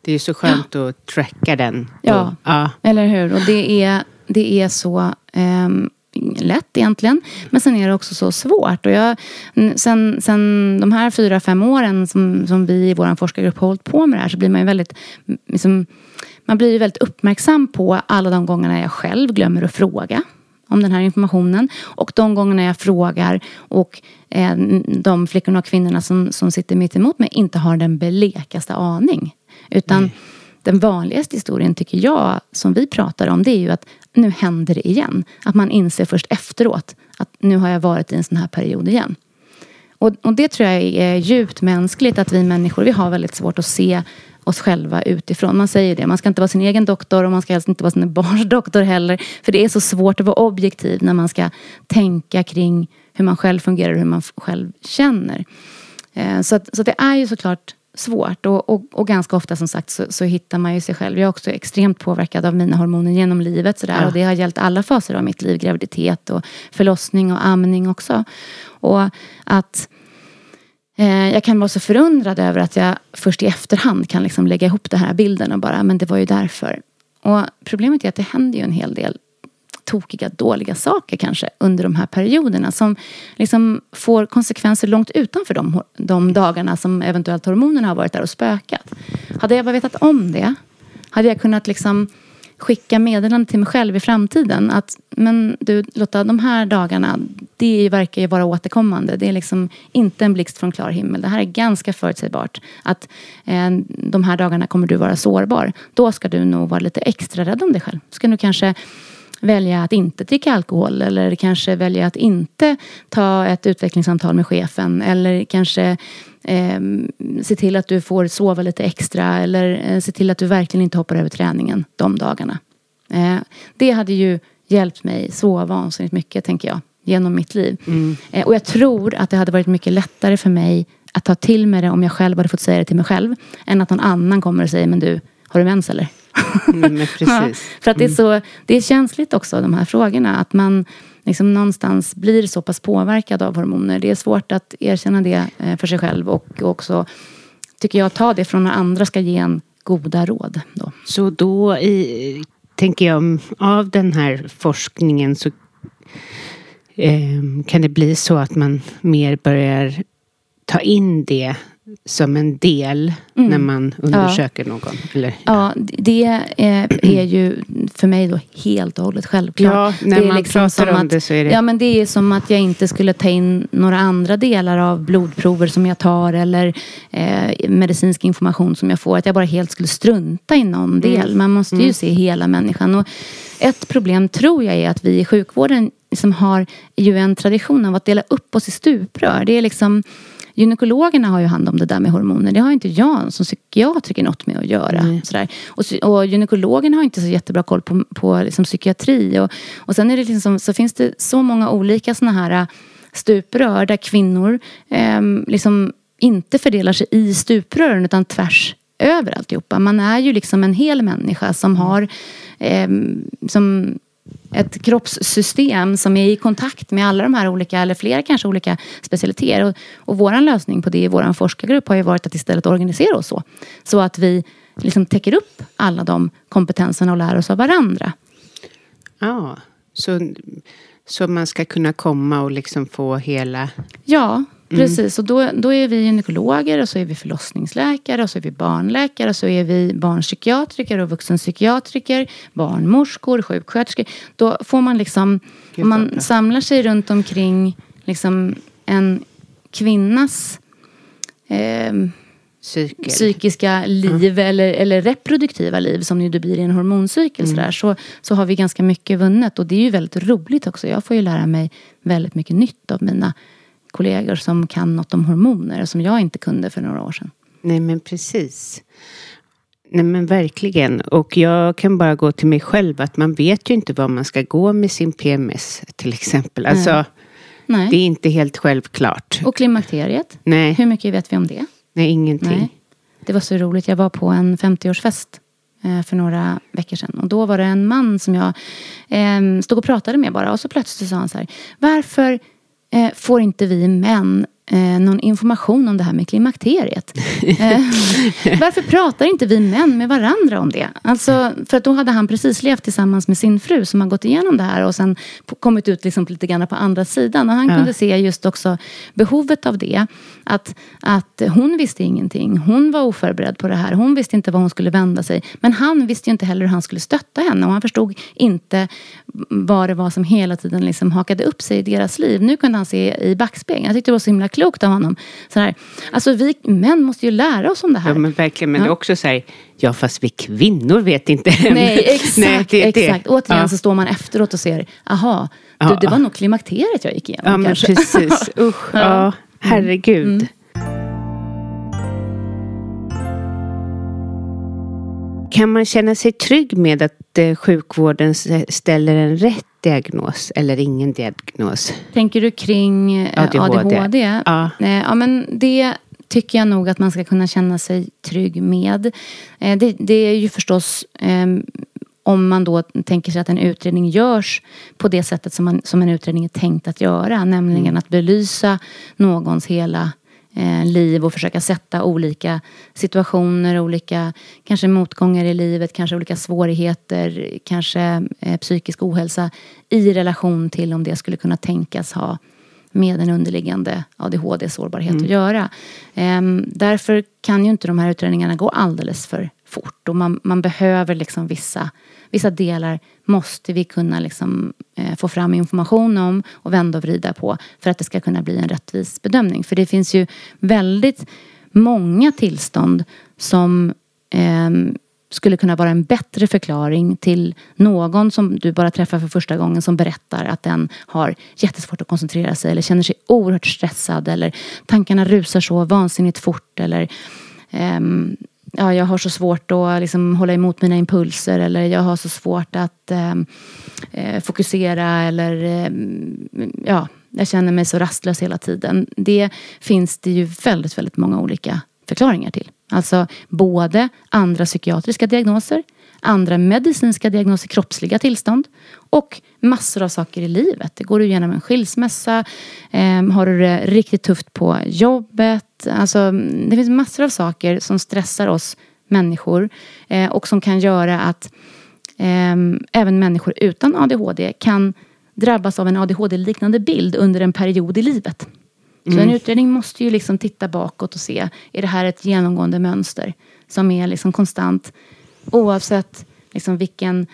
det är så skönt ja. att tracka den. Ja, ja, eller hur. Och det är, det är så um, lätt egentligen. Men sen är det också så svårt. Och jag, sen, sen de här fyra, fem åren som, som vi i vår forskargrupp har hållit på med det här så blir man ju väldigt liksom, man blir väldigt uppmärksam på alla de gångerna jag själv glömmer att fråga om den här informationen. Och de gångerna jag frågar och eh, de flickorna och kvinnorna som, som sitter mitt emot mig inte har den blekaste aning. Utan mm. den vanligaste historien tycker jag, som vi pratar om, det är ju att nu händer det igen. Att man inser först efteråt att nu har jag varit i en sån här period igen. Och, och det tror jag är djupt mänskligt att vi människor, vi har väldigt svårt att se oss själva utifrån. Man säger det, man ska inte vara sin egen doktor och man ska helst inte vara sina barns doktor heller. För det är så svårt att vara objektiv när man ska tänka kring hur man själv fungerar och hur man själv känner. Eh, så, att, så att det är ju såklart svårt och, och, och, ganska ofta som sagt så, så, hittar man ju sig själv. Jag är också extremt påverkad av mina hormoner genom livet sådär, ja. och det har gällt alla faser av mitt liv. Graviditet och förlossning och amning också. Och att Eh, jag kan vara så förundrad över att jag först i efterhand kan liksom lägga ihop den här bilden och bara, men det var ju därför. Och problemet är att det händer ju en hel del tokiga, dåliga saker kanske under de här perioderna som liksom får konsekvenser långt utanför de, de dagarna som eventuellt hormonerna har varit där och spökat. Hade jag bara vetat om det hade jag kunnat liksom skicka meddelande till mig själv i framtiden att men du Lotta, de här dagarna det verkar ju vara återkommande. Det är liksom inte en blixt från klar himmel. Det här är ganska förutsägbart. Att eh, de här dagarna kommer du vara sårbar. Då ska du nog vara lite extra rädd om dig själv. Ska du kanske välja att inte dricka alkohol eller kanske välja att inte ta ett utvecklingssamtal med chefen eller kanske eh, se till att du får sova lite extra eller eh, se till att du verkligen inte hoppar över träningen de dagarna. Eh, det hade ju hjälpt mig så vansinnigt mycket, tänker jag, genom mitt liv. Mm. Eh, och jag tror att det hade varit mycket lättare för mig att ta till mig det om jag själv hade fått säga det till mig själv än att någon annan kommer och säger, men du, har du mens eller? Mm, ja, för att det är, mm. så, det är känsligt också, de här frågorna. Att man liksom någonstans blir så pass påverkad av hormoner. Det är svårt att erkänna det eh, för sig själv och också, tycker jag, ta det från när andra ska ge en goda råd. Då. Så då i, tänker jag, av den här forskningen så eh, kan det bli så att man mer börjar ta in det som en del mm. när man undersöker ja. någon? Eller? Ja, det är, är ju för mig då helt och hållet självklart. Ja, när det är man liksom pratar om att, det så är det... Ja, men det är som att jag inte skulle ta in några andra delar av blodprover som jag tar eller eh, medicinsk information som jag får. Att jag bara helt skulle strunta i någon mm. del. Man måste ju mm. se hela människan. Och ett problem tror jag är att vi i sjukvården liksom har ju en tradition av att dela upp oss i stuprör. Det är liksom Gynekologerna har ju hand om det där med hormoner. Det har inte jag som psykiatriker något med att göra. Mm. Sådär. Och, och gynekologerna har inte så jättebra koll på, på liksom psykiatri. Och, och sen är det liksom, så finns det så många olika sådana här äh, stuprör där kvinnor eh, liksom inte fördelar sig i stuprören utan tvärs över alltihopa. Man är ju liksom en hel människa som har eh, som ett kroppssystem som är i kontakt med alla de här olika, eller flera kanske olika specialiteter. Och, och vår lösning på det i vår forskargrupp har ju varit att istället organisera oss så. Så att vi liksom täcker upp alla de kompetenserna och lär oss av varandra. Ja, så, så man ska kunna komma och liksom få hela... Ja. Precis, och då, då är vi gynekologer och så är vi förlossningsläkare och så är vi barnläkare och så är vi barnpsykiatriker och vuxenpsykiatriker, barnmorskor, sjuksköterskor. Då får man liksom, om man samlar sig runt omkring liksom en kvinnas eh, psykiska liv mm. eller, eller reproduktiva liv som ju det blir i en hormoncykel mm. så, så har vi ganska mycket vunnet och det är ju väldigt roligt också. Jag får ju lära mig väldigt mycket nytt av mina kollegor som kan något om hormoner som jag inte kunde för några år sedan. Nej men precis. Nej men verkligen. Och jag kan bara gå till mig själv att man vet ju inte vad man ska gå med sin PMS till exempel. Alltså, Nej. det är inte helt självklart. Och klimakteriet? Nej. Hur mycket vet vi om det? Nej, ingenting. Nej. Det var så roligt. Jag var på en 50-årsfest eh, för några veckor sedan. Och då var det en man som jag eh, stod och pratade med bara. Och så plötsligt sa han så här. Varför Eh, får inte vi män eh, någon information om det här med klimakteriet. eh, varför pratar inte vi män med varandra om det? Alltså, för att då hade han precis levt tillsammans med sin fru som har gått igenom det här och sen kommit ut liksom lite grann på andra sidan. Och han Ja. kunde se just också behovet av det. Att, att hon visste ingenting. Hon var oförberedd på det här. Hon visste inte vad hon skulle vända sig. Men han visste ju inte heller hur han skulle stötta henne. Och han förstod inte vad det var som hela tiden liksom hakade upp sig i deras liv. Nu kunde han se i backspegeln. Jag tyckte det var så himla klokt av honom. Så här, alltså vi män måste ju lära oss om det här. Ja men verkligen, men Ja. det är också så här, ja fast vi kvinnor vet inte. Nej, exakt. Nej, det exakt. Återigen Ja. så står man efteråt och ser, aha, Ja. du, det var nog klimakteriet jag gick igenom Ja men kanske. precis, usch, ja, herregud. Mm. Kan man känna sig trygg med att eh, sjukvården ställer en rätt diagnos eller ingen diagnos? Tänker du kring eh, ADHD? ADHD? Ja. Eh, ja, men det tycker jag nog att man ska kunna känna sig trygg med. Eh, det, det är ju förstås ehm, om man då tänker sig att en utredning görs på det sättet som, man, som en utredning är tänkt att göra. Nämligen att belysa någons hela eh, liv och försöka sätta olika situationer, olika kanske motgångar i livet, kanske olika svårigheter, kanske eh, psykisk ohälsa i relation till om det skulle kunna tänkas ha med en underliggande ADHD-sårbarhet att göra. Ehm, därför kan ju inte de här utredningarna gå alldeles för fort och man, man behöver liksom vissa, vissa delar måste vi kunna liksom, eh, få fram information om och vända och vrida på för att det ska kunna bli en rättvis bedömning. För det finns ju väldigt många tillstånd som eh, skulle kunna vara en bättre förklaring till någon som du bara träffar för första gången som berättar att den har jättesvårt att koncentrera sig eller känner sig oerhört stressad eller tankarna rusar så vansinnigt fort eller ehm, ja, jag har så svårt att liksom hålla emot mina impulser eller jag har så svårt att ehm, eh, fokusera eller eh, ja, jag känner mig så rastlös hela tiden. Det finns det ju väldigt, väldigt många olika förklaringar till. Alltså både andra psykiatriska diagnoser, andra medicinska diagnoser, kroppsliga tillstånd och massor av saker i livet. Det går du igenom en skilsmässa, eh, har du det riktigt tufft på jobbet. Alltså, det finns massor av saker som stressar oss människor eh, och som kan göra att eh, även människor utan ADHD kan drabbas av en ADHD-liknande bild under en period i livet. Så en utredning måste ju liksom titta bakåt och se, är det här ett genomgående mönster som är liksom konstant oavsett liksom vilken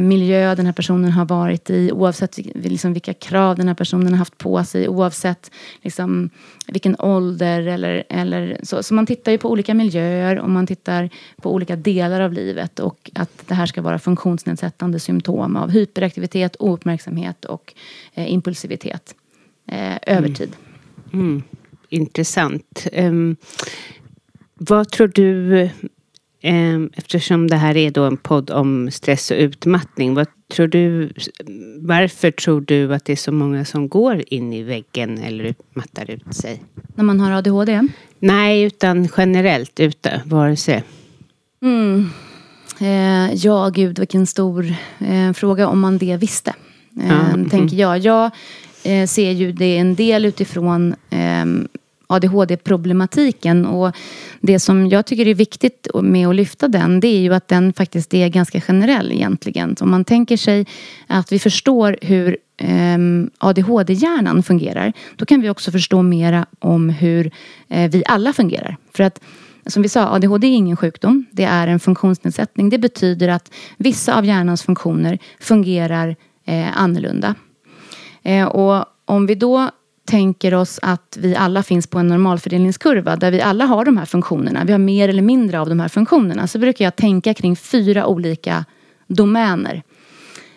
miljö den här personen har varit i, oavsett liksom vilka krav den här personen har haft på sig, oavsett liksom vilken ålder eller, eller så. Så man tittar ju på olika miljöer och man tittar på olika delar av livet och att det här ska vara funktionsnedsättande symptom av hyperaktivitet, ouppmärksamhet och eh, impulsivitet eh, över tid. Mm, intressant. Ehm, vad tror du, eftersom det här är då en podd om stress och utmattning, vad tror du, varför tror du att det är så många som går in i väggen eller mattar ut sig? När man har ADHD? Nej, utan generellt, ute, vare sig. Mm. Eh, ja, gud vilken stor eh, fråga om man det visste. Eh, mhm. Tänker jag. Jag eh, ser ju det en del utifrån eh, ADHD-problematiken. Och det som jag tycker är viktigt med att lyfta den, det är ju att den faktiskt är ganska generell egentligen. Om man tänker sig att vi förstår hur ehm, ADHD-hjärnan fungerar, då kan vi också förstå mera om hur eh, vi alla fungerar. För att som vi sa, ADHD är ingen sjukdom. Det är en funktionsnedsättning. Det betyder att vissa av hjärnans funktioner fungerar eh, annorlunda. Eh, och om vi då tänker oss att vi alla finns på en normalfördelningskurva där vi alla har de här funktionerna. Vi har mer eller mindre av de här funktionerna. Så brukar jag tänka kring fyra olika domäner.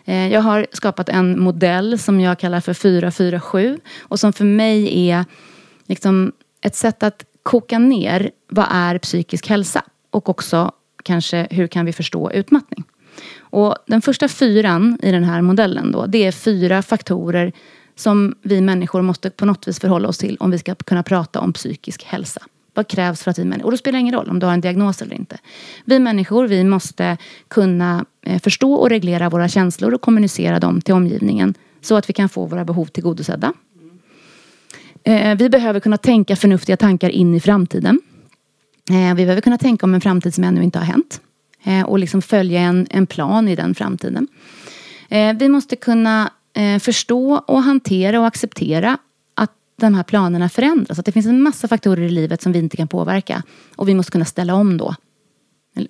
Eh, jag har skapat en modell som jag kallar för 447 och som för mig är liksom ett sätt att koka ner vad är psykisk hälsa och också kanske hur kan vi förstå utmattning. Och den första fyran i den här modellen då, det är fyra faktorer som vi människor måste på något vis förhålla oss till om vi ska kunna prata om psykisk hälsa. Vad krävs för att vi människor, och då spelar det ingen roll om du har en diagnos eller inte. Vi människor, vi måste kunna eh, förstå och reglera våra känslor och kommunicera dem till omgivningen så att vi kan få våra behov tillgodosedda. Eh, vi behöver kunna tänka förnuftiga tankar in i framtiden. Eh, vi behöver kunna tänka om en framtid som ännu inte har hänt. Och liksom följa en, en plan i den framtiden. Vi måste kunna Eh, förstå och hantera och acceptera att de här planerna förändras. Att det finns en massa faktorer i livet som vi inte kan påverka. Och vi måste kunna ställa om då.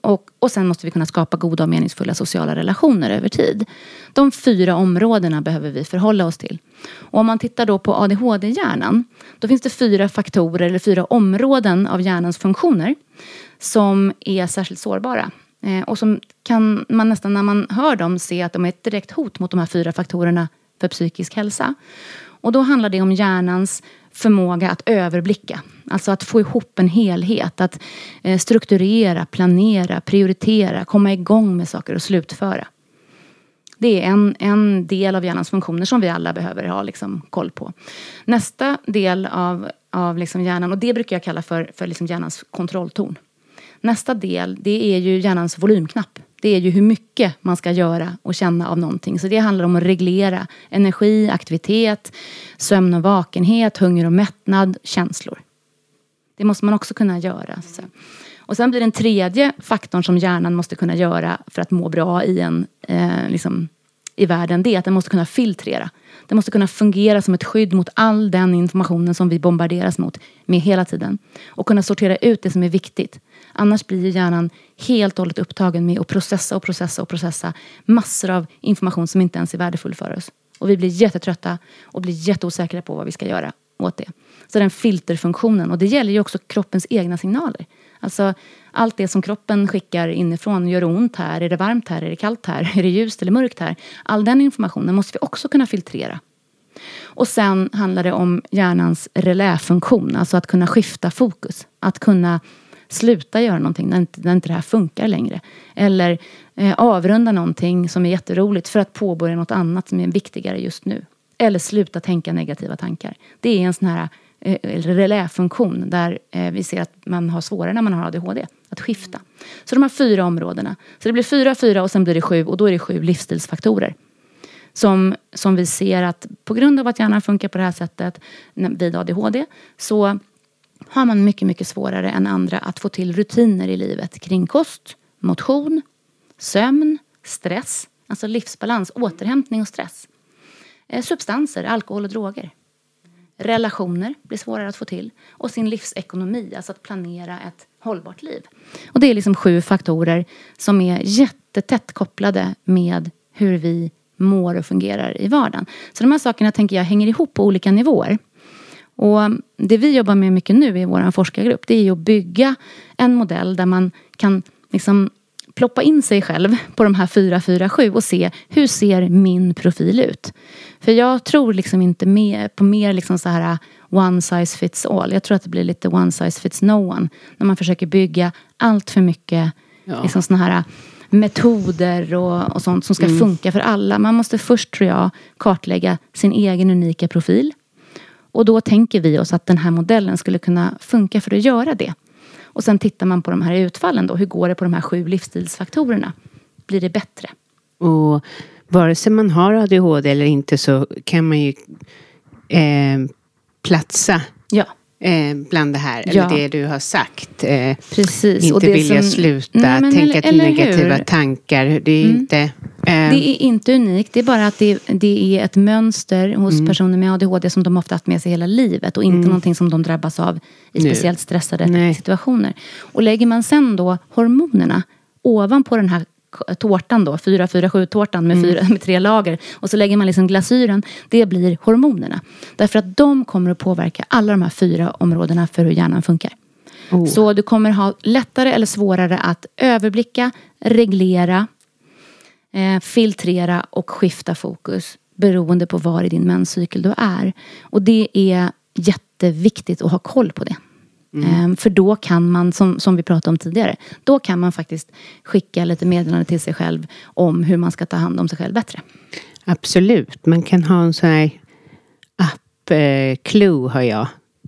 Och, och sen måste vi kunna skapa goda och meningsfulla sociala relationer över tid. De fyra områdena behöver vi förhålla oss till. Och om man tittar då på ADHD-hjärnan. Då finns det fyra faktorer eller fyra områden av hjärnans funktioner. Som är särskilt sårbara. Eh, och som kan man nästan när man hör dem se att de är ett direkt hot mot de här fyra faktorerna för psykisk hälsa. Och då handlar det om hjärnans förmåga att överblicka. Alltså att få ihop en helhet. Att eh, strukturera, planera, prioritera, komma igång med saker och slutföra. Det är en, en del av hjärnans funktioner som vi alla behöver ha liksom, koll på. Nästa del av, av liksom hjärnan, och det brukar jag kalla för, för liksom hjärnans kontrolltorn. Nästa del, det är ju hjärnans volymknapp det är ju hur mycket man ska göra och känna av någonting. Så det handlar om att reglera energi, aktivitet, sömn och vakenhet, hunger och mättnad, känslor. Det måste man också kunna göra. Så. Och sen blir den tredje faktorn som hjärnan måste kunna göra för att må bra i, en, eh, liksom, i världen, det är att den måste kunna filtrera. Den måste kunna fungera som ett skydd mot all den informationen som vi bombarderas mot med hela tiden. Och kunna sortera ut det som är viktigt. Annars blir ju hjärnan helt och hållet upptagen med att processa och processa och processa massor av information som inte ens är värdefull för oss. Och vi blir jättetrötta och blir jätteosäkra på vad vi ska göra åt det. Så den filterfunktionen, och det gäller ju också kroppens egna signaler. Alltså allt det som kroppen skickar inifrån, gör det ont här, är det varmt här, är det kallt här, är det ljust eller mörkt här? All den informationen måste vi också kunna filtrera. Och sen handlar det om hjärnans reläfunktion, alltså att kunna skifta fokus. Att kunna sluta göra någonting när inte, när inte det här funkar längre. Eller eh, avrunda någonting som är jätteroligt för att påbörja något annat som är viktigare just nu. Eller sluta tänka negativa tankar. Det är en sån här eh, reläfunktion där eh, vi ser att man har svårare när man har ADHD. Att skifta. Så de här fyra områdena. Så det blir fyra, fyra och sen blir det sju och då är det sju livsstilsfaktorer. Som, som vi ser att på grund av att hjärnan funkar på det här sättet vid ADHD så har man mycket, mycket svårare än andra att få till rutiner i livet kring kost, motion, sömn, stress, alltså livsbalans, återhämtning och stress. Eh, substanser, alkohol och droger. Relationer blir svårare att få till. Och sin livsekonomi, alltså att planera ett hållbart liv. Och det är liksom sju faktorer som är jättetätt kopplade med hur vi mår och fungerar i vardagen. Så de här sakerna tänker jag hänger ihop på olika nivåer. Och det vi jobbar med mycket nu i vår forskargrupp det är att bygga en modell där man kan liksom ploppa in sig själv på de här 4, 4, 7 och se hur ser min profil ut? För jag tror liksom inte mer, på mer liksom så här one size fits all. Jag tror att det blir lite one size fits no one. När man försöker bygga allt för mycket ja. liksom såna här metoder och, och sånt som ska mm. funka för alla. Man måste först, tror jag, kartlägga sin egen unika profil. Och då tänker vi oss att den här modellen skulle kunna funka för att göra det. Och sen tittar man på de här utfallen då. Hur går det på de här sju livsstilsfaktorerna? Blir det bättre? Och vare sig man har ADHD eller inte så kan man ju eh, platsa ja eh, bland det här, eller det du har sagt. Eh, Precis. Inte vilja som, sluta, nej, tänka eller, eller negativa hur? tankar. Det är mm. inte... Eh, det är inte unikt, det är bara att det, det är ett mönster hos mm. personer med ADHD som de ofta haft med sig hela livet och inte mm. någonting som de drabbas av i speciellt stressade nej. situationer. Och lägger man sen då hormonerna ovanpå den här tårtan då, 447-tårtan med, mm. med tre lager. Och så lägger man liksom glasyren. Det blir hormonerna. Därför att de kommer att påverka alla de här fyra områdena för hur hjärnan funkar. Oh. Så du kommer ha lättare eller svårare att överblicka, reglera, eh, filtrera och skifta fokus beroende på var i din menscykel du är. Och det är jätteviktigt att ha koll på det. Mm. För då kan man, som, som vi pratade om tidigare, då kan man faktiskt skicka lite meddelande till sig själv om hur man ska ta hand om sig själv bättre. Absolut, man kan ha en sån här app, eh, Clue har jag.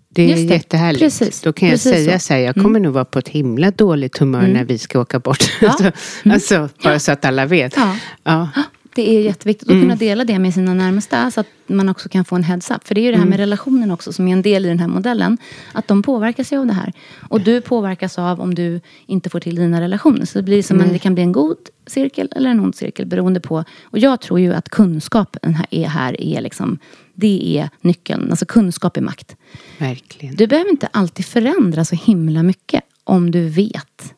Det är Just det. jättehärligt. Precis. Då kan jag Precis säga så. så här, jag kommer mm. nog vara på ett himla dåligt humör mm. när vi ska åka bort. Ja. alltså, mm. alltså, bara så att alla vet. Ja. ja. Det är jätteviktigt att mm. kunna dela det med sina närmaste så att man också kan få en heads-up. För det är ju det här med mm. relationen också som är en del i den här modellen. Att de påverkas ju av det här. Och du påverkas av om du inte får till dina relationer. Så det, blir som en, det kan bli en god cirkel eller en ond cirkel beroende på. Och jag tror ju att kunskapen här är, här är liksom, det är nyckeln. Alltså kunskap är makt. Verkligen. Du behöver inte alltid förändra så himla mycket om du vet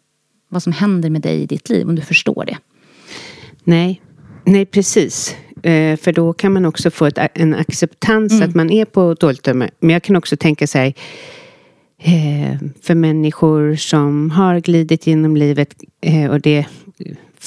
vad som händer med dig i ditt liv. Om du förstår det. Nej, Nej, precis. Eh, för då kan man också få ett, en acceptans mm. att man är på dåligt humör. Men jag kan också tänka sig eh, för människor som har glidit genom livet eh, och det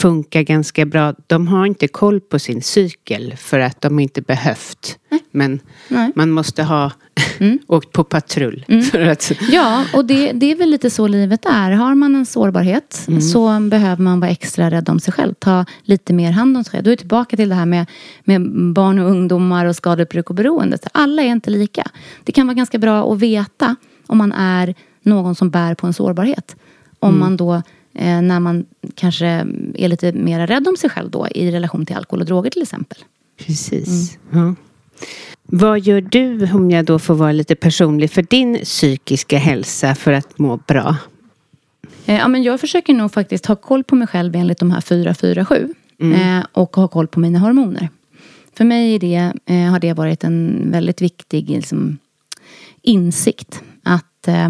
funkar ganska bra. De har inte koll på sin cykel för att de inte behövt. Nej. Men Nej. man måste ha mm. åkt på patrull. Mm. För att... Ja, och det, det är väl lite så livet är. Har man en sårbarhet mm. så behöver man vara extra rädd om sig själv. Ta lite mer hand om sig själv. Då är vi tillbaka till det här med, med barn och ungdomar och skadebruk och beroende. Alla är inte lika. Det kan vara ganska bra att veta om man är någon som bär på en sårbarhet. Om mm. man då när man kanske är lite mer rädd om sig själv då i relation till alkohol och droger till exempel. Precis. Mm. Ja. Vad gör du om jag då får vara lite personlig för din psykiska hälsa för att må bra? Eh, ja, men jag försöker nog faktiskt ha koll på mig själv enligt de här 447 mm. eh, och ha koll på mina hormoner. För mig det, eh, har det varit en väldigt viktig liksom, insikt. Att eh,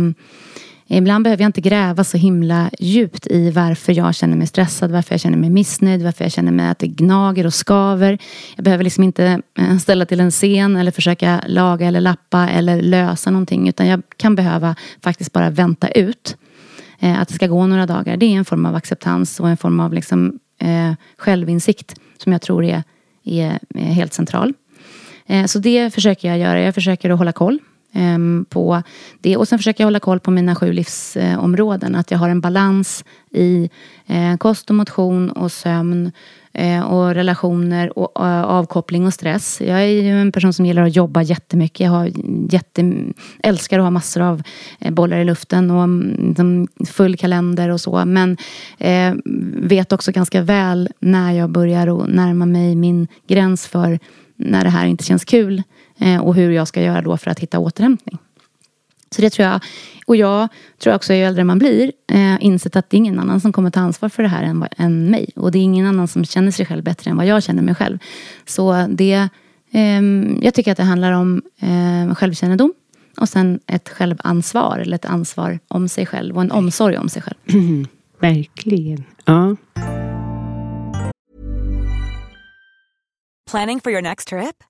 Ibland behöver jag inte gräva så himla djupt i varför jag känner mig stressad, varför jag känner mig missnöjd, varför jag känner mig att det gnager och skaver. Jag behöver liksom inte eh, ställa till en scen eller försöka laga eller lappa eller lösa någonting. Utan jag kan behöva faktiskt bara vänta ut. Eh, att det ska gå några dagar. Det är en form av acceptans och en form av liksom, eh, självinsikt som jag tror är, är, helt central. Eh, så det försöker jag göra. Jag försöker att hålla koll Ehm, på det. Och sen försöker jag hålla koll på mina sju livsområden. Att jag har en balans i eh, kost och motion och sömn eh, och relationer och eh, avkoppling och stress. Jag är ju en person som gillar att jobba jättemycket. Jag har jätte, älskar att ha massor av bollar i luften och mm, liksom full kalender och så. Men vet också ganska väl när jag börjar närma mig min gräns för när det här inte känns kul och hur jag ska göra då för att hitta återhämtning. Så det tror jag. Och jag tror också ju äldre man blir eh, insett att det är ingen annan som kommer ta ansvar för det här än, än mig. Och det är ingen annan som känner sig själv bättre än vad jag känner mig själv. Så det, eh, jag tycker att det handlar om eh, självkännedom och sen ett självansvar eller ett ansvar om sig själv och en omsorg om sig själv. Mm, verkligen. Ja. Planning for your next trip?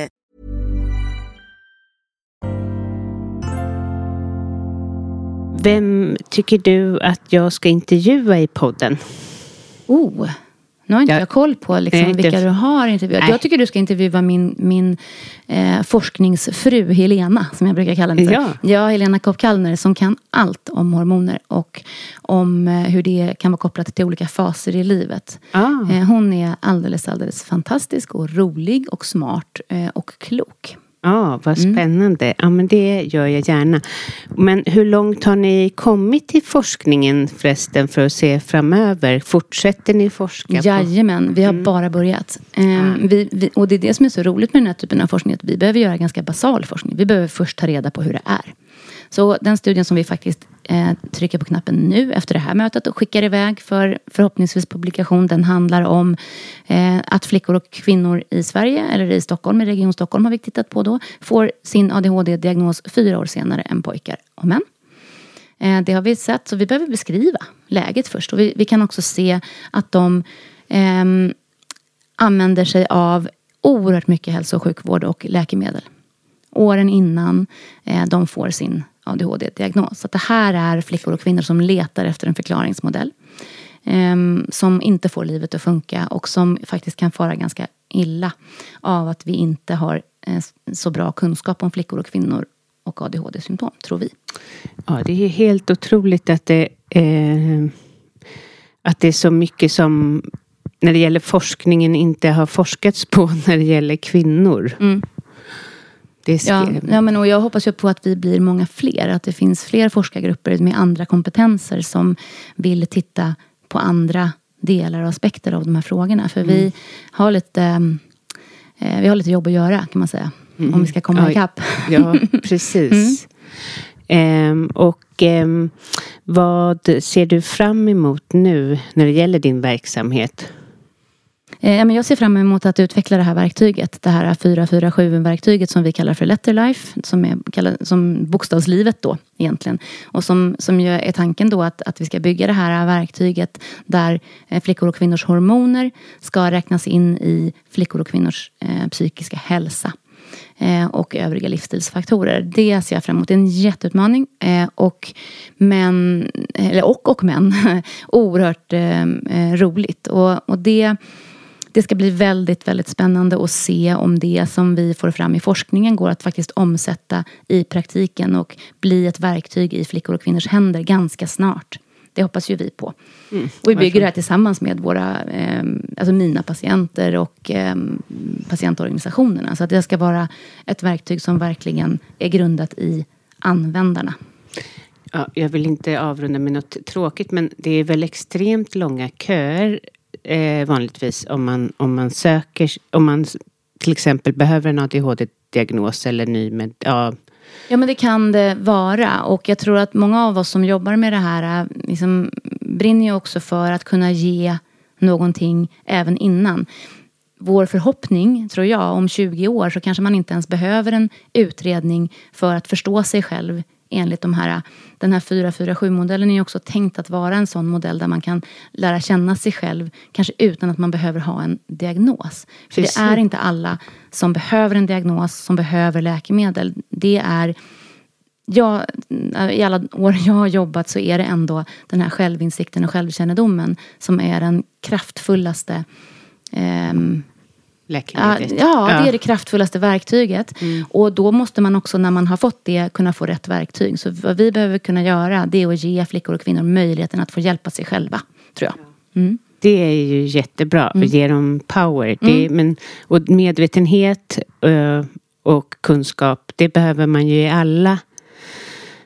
Vem tycker du att jag ska intervjua i podden? Oh, nu har inte jag, jag koll på liksom Nej, vilka du har intervjuat. Nej. Jag tycker du ska intervjua min, min eh, forskningsfru Helena, som jag brukar kalla henne för. Ja. ja, Helena Kopp-Kallner, som kan allt om hormoner och om eh, hur det kan vara kopplat till olika faser i livet. Ah. Eh, hon är alldeles, alldeles fantastisk och rolig och smart eh, och klok. Ja, vad Mm. spännande. Ja, men det gör jag gärna. Men hur långt har ni kommit i forskningen förresten för att se framöver? Fortsätter ni forska? på- Jajamän, vi har bara börjat. Ehm, vi, vi, och det är det som är så roligt med den här typen av forskning. Att vi behöver göra ganska basal forskning. Vi behöver först ta reda på hur det är. Så den studien som vi faktiskt eh, trycker på knappen nu efter det här mötet och skickar iväg för förhoppningsvis publikation. Den handlar om eh, att flickor och kvinnor i Sverige, eller i Stockholm, i Region Stockholm har vi tittat på då, får sin ADHD-diagnos fyra år senare än pojkar och män. Eh, Det har vi sett, så vi behöver beskriva läget först. Och vi, vi kan också se att de ehm, använder sig av oerhört mycket hälso och sjukvård och läkemedel. Åren innan eh, de får sin ADHD-diagnos. Så det här är flickor och kvinnor som letar efter en förklaringsmodell. ehm, som inte får livet att funka och som faktiskt kan fara ganska illa av att vi inte har eh, så bra kunskap om flickor och kvinnor och ADHD-symptom, tror vi. Ja, det är helt otroligt att det, eh, att det är så mycket som när det gäller forskningen inte har forskats på när det gäller kvinnor. Mm. Ja, ja, men och jag hoppas ju på att vi blir många fler. Att det finns fler forskargrupper med andra kompetenser som vill titta på andra delar och aspekter av de här frågorna. För Mm. vi har lite eh, vi har lite jobb att göra kan man säga. Om vi ska komma Ja, ikapp. Ja, precis. Ehm, och ehm, vad ser du fram emot nu när det gäller din verksamhet? Eh, men jag ser fram emot att utveckla det här verktyget. Det här 447-verktyget som vi kallar för Letterlife. Som är som bokstavslivet då egentligen. Och som, som ju är tanken då att, att vi ska bygga det här verktyget där eh, flickor och kvinnors hormoner ska räknas in i flickor och kvinnors eh, psykiska hälsa. Eh, och övriga livsstilsfaktorer. Det ser jag fram emot. Det är en jätteutmaning. Eh, och, men, eller och och men. Oerhört roligt. Och, och det, det ska bli väldigt, väldigt spännande att se om det som vi får fram i forskningen går att faktiskt omsätta i praktiken och bli ett verktyg i flickor och kvinnors händer ganska snart. Det hoppas ju vi på. och vi bygger det här tillsammans med våra, eh, alltså mina patienter och eh, patientorganisationerna. Så att det ska vara ett verktyg som verkligen är grundat i användarna. Ja, jag vill inte avrunda med något tråkigt men det är väl extremt långa köer eh, vanligtvis om man, om man söker, om man till exempel behöver en ADHD-diagnos eller ny med, ja, Ja men det kan det vara och jag tror att många av oss som jobbar med det här eh, liksom, brinner ju också för att kunna ge någonting även innan. Vår förhoppning, tror jag, om 20 år så kanske man inte ens behöver en utredning för att förstå sig själv enligt de här, den här 447-modellen är också tänkt att vara en sån modell där man kan lära känna sig själv, kanske utan att man behöver ha en diagnos. För Precis. det är inte alla som behöver en diagnos, som behöver läkemedel. Det är jag, I alla år jag har jobbat så är det ändå den här självinsikten och självkännedomen som är den kraftfullaste Ja, läkemedlet. ja, det är det kraftfullaste verktyget. Mm. Och då måste man också när man har fått det kunna få rätt verktyg. Så vad vi behöver kunna göra det är att ge flickor och kvinnor möjligheten att få hjälpa sig själva. Tror jag. Mm. Det är ju jättebra att ge dem power. Det, Mm. men, och medvetenhet eh, och kunskap, det behöver man ju i alla,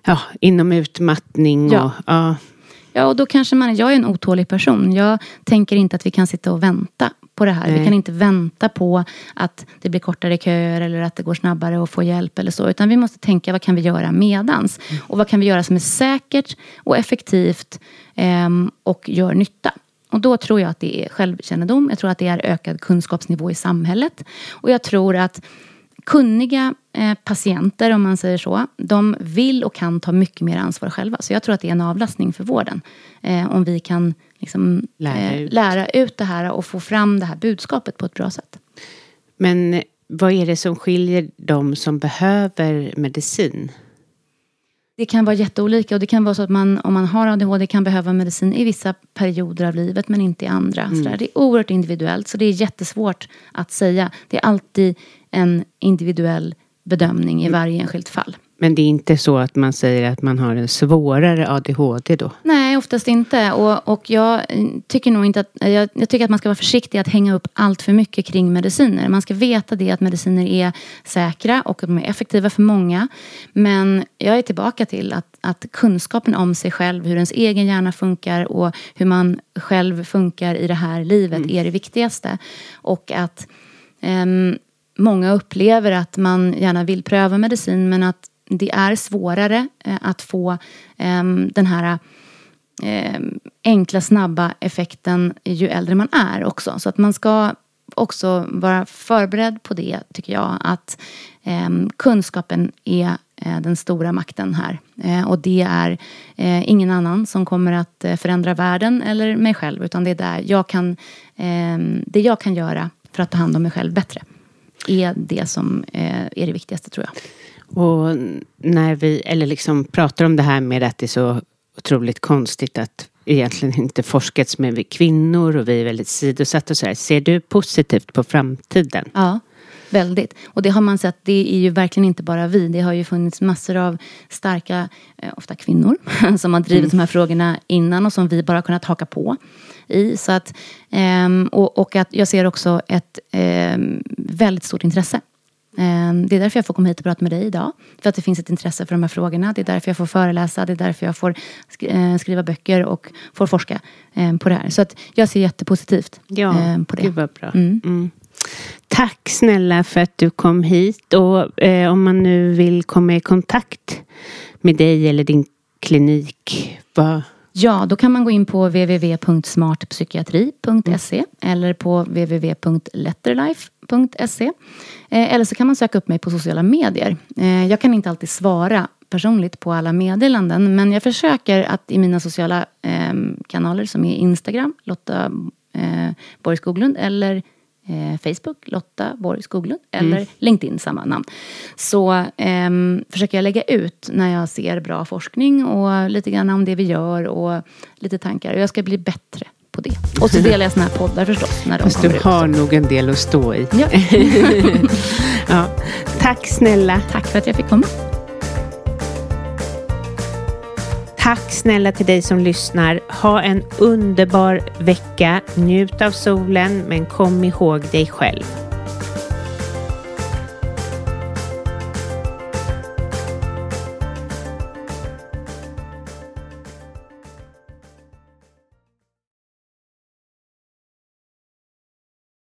ja, inom utmattning och, Ja. ja, Ja, och då kanske man, jag är en otålig person. Jag tänker inte att vi kan sitta och vänta på det här. Nej. Vi kan inte vänta på att det blir kortare köer eller att det går snabbare att få hjälp eller så. Utan vi måste tänka vad kan vi göra medans? Och vad kan vi göra som är säkert och effektivt ehm, och gör nytta? Och då tror jag att det är självkännedom. Jag tror att det är ökad kunskapsnivå i samhället. Och jag tror att kunniga eh, patienter, om man säger så, de vill och kan ta mycket mer ansvar själva. Så jag tror att det är en avlastning för vården. Eh, om vi kan liksom, Lära eh, ut. lära ut det här och få fram det här budskapet på ett bra sätt. Men vad är det som skiljer de som behöver medicin? Det kan vara jätteolika och det kan vara så att man om man har ADHD kan behöva medicin i vissa perioder av livet men inte i andra. Så där. Det är oerhört individuellt så det är jättesvårt att säga. Det är alltid en individuell bedömning i varje enskilt fall. Men det är inte så att man säger att man har en svårare ADHD då? Nej, oftast inte. Och, och jag eh, tycker nog inte att... Jag, jag tycker att man ska vara försiktig att hänga upp allt för mycket kring mediciner. Man ska veta det att mediciner är säkra och att de är effektiva för många. Men jag är tillbaka till att, att kunskapen om sig själv, hur ens egen hjärna funkar och hur man själv funkar i det här livet är det viktigaste. Och att ehm, många upplever att man gärna vill pröva medicin men att det är svårare eh, att få ehm, den här eh, enkla, snabba effekten ju äldre man är också. Så att man ska också vara förberedd på det, tycker jag. Att ehm, kunskapen är eh, den stora makten här. Och det är ingen annan som kommer att förändra världen eller mig själv. Utan det är där jag kan, ehm, det jag kan göra för att ta hand om mig själv bättre. Är det som eh, är det viktigaste, tror jag. Och när vi, eller liksom pratar om det här med att det är så otroligt konstigt att egentligen inte forskats med vi kvinnor och vi är väldigt sidosatta och så här. Ser du positivt på framtiden? Ja, väldigt. Och det har man sett, det är ju verkligen inte bara vi. Det har ju funnits massor av starka, eh, ofta kvinnor, som har drivit de här frågorna innan och som vi bara kunnat haka på i. Så att, ehm, och, och att jag ser också ett ehm, väldigt stort intresse. Ehm, Det är därför jag får komma hit och prata med dig idag. För att det finns ett intresse för de här frågorna. Det är därför jag får föreläsa. Det är därför jag får eh, skriva böcker och får forska på det här. Så att jag ser jättepositivt Ja, på det. gud vad bra. Mm. Mm. Tack snälla för att du kom hit. Och eh, om man nu vill komma i kontakt med dig eller din klinik, vad... Ja, då kan man gå in på www.smartpsykiatri.se eller på www.letterlife.se. Eh, eller så kan man söka upp mig på sociala medier. Eh, jag kan inte alltid svara personligt på alla meddelanden men jag försöker att i mina sociala ehm, kanaler som är Instagram, Lotta eh, Borg Skoglund eller eh, Facebook, Lotta Borg Skoglund eller LinkedIn, samma namn. Så ehm, försöker jag lägga ut när jag ser bra forskning och lite grann om det vi gör och lite tankar. Och jag ska bli bättre på det. Och så delar jag såna här poddar förstås när de Fast du kommer ut. har nog en del att stå i. Ja. ja. Tack snälla. Tack för att jag fick komma. Tack snälla till dig som lyssnar. Ha en underbar vecka. Njut av solen men kom ihåg dig själv.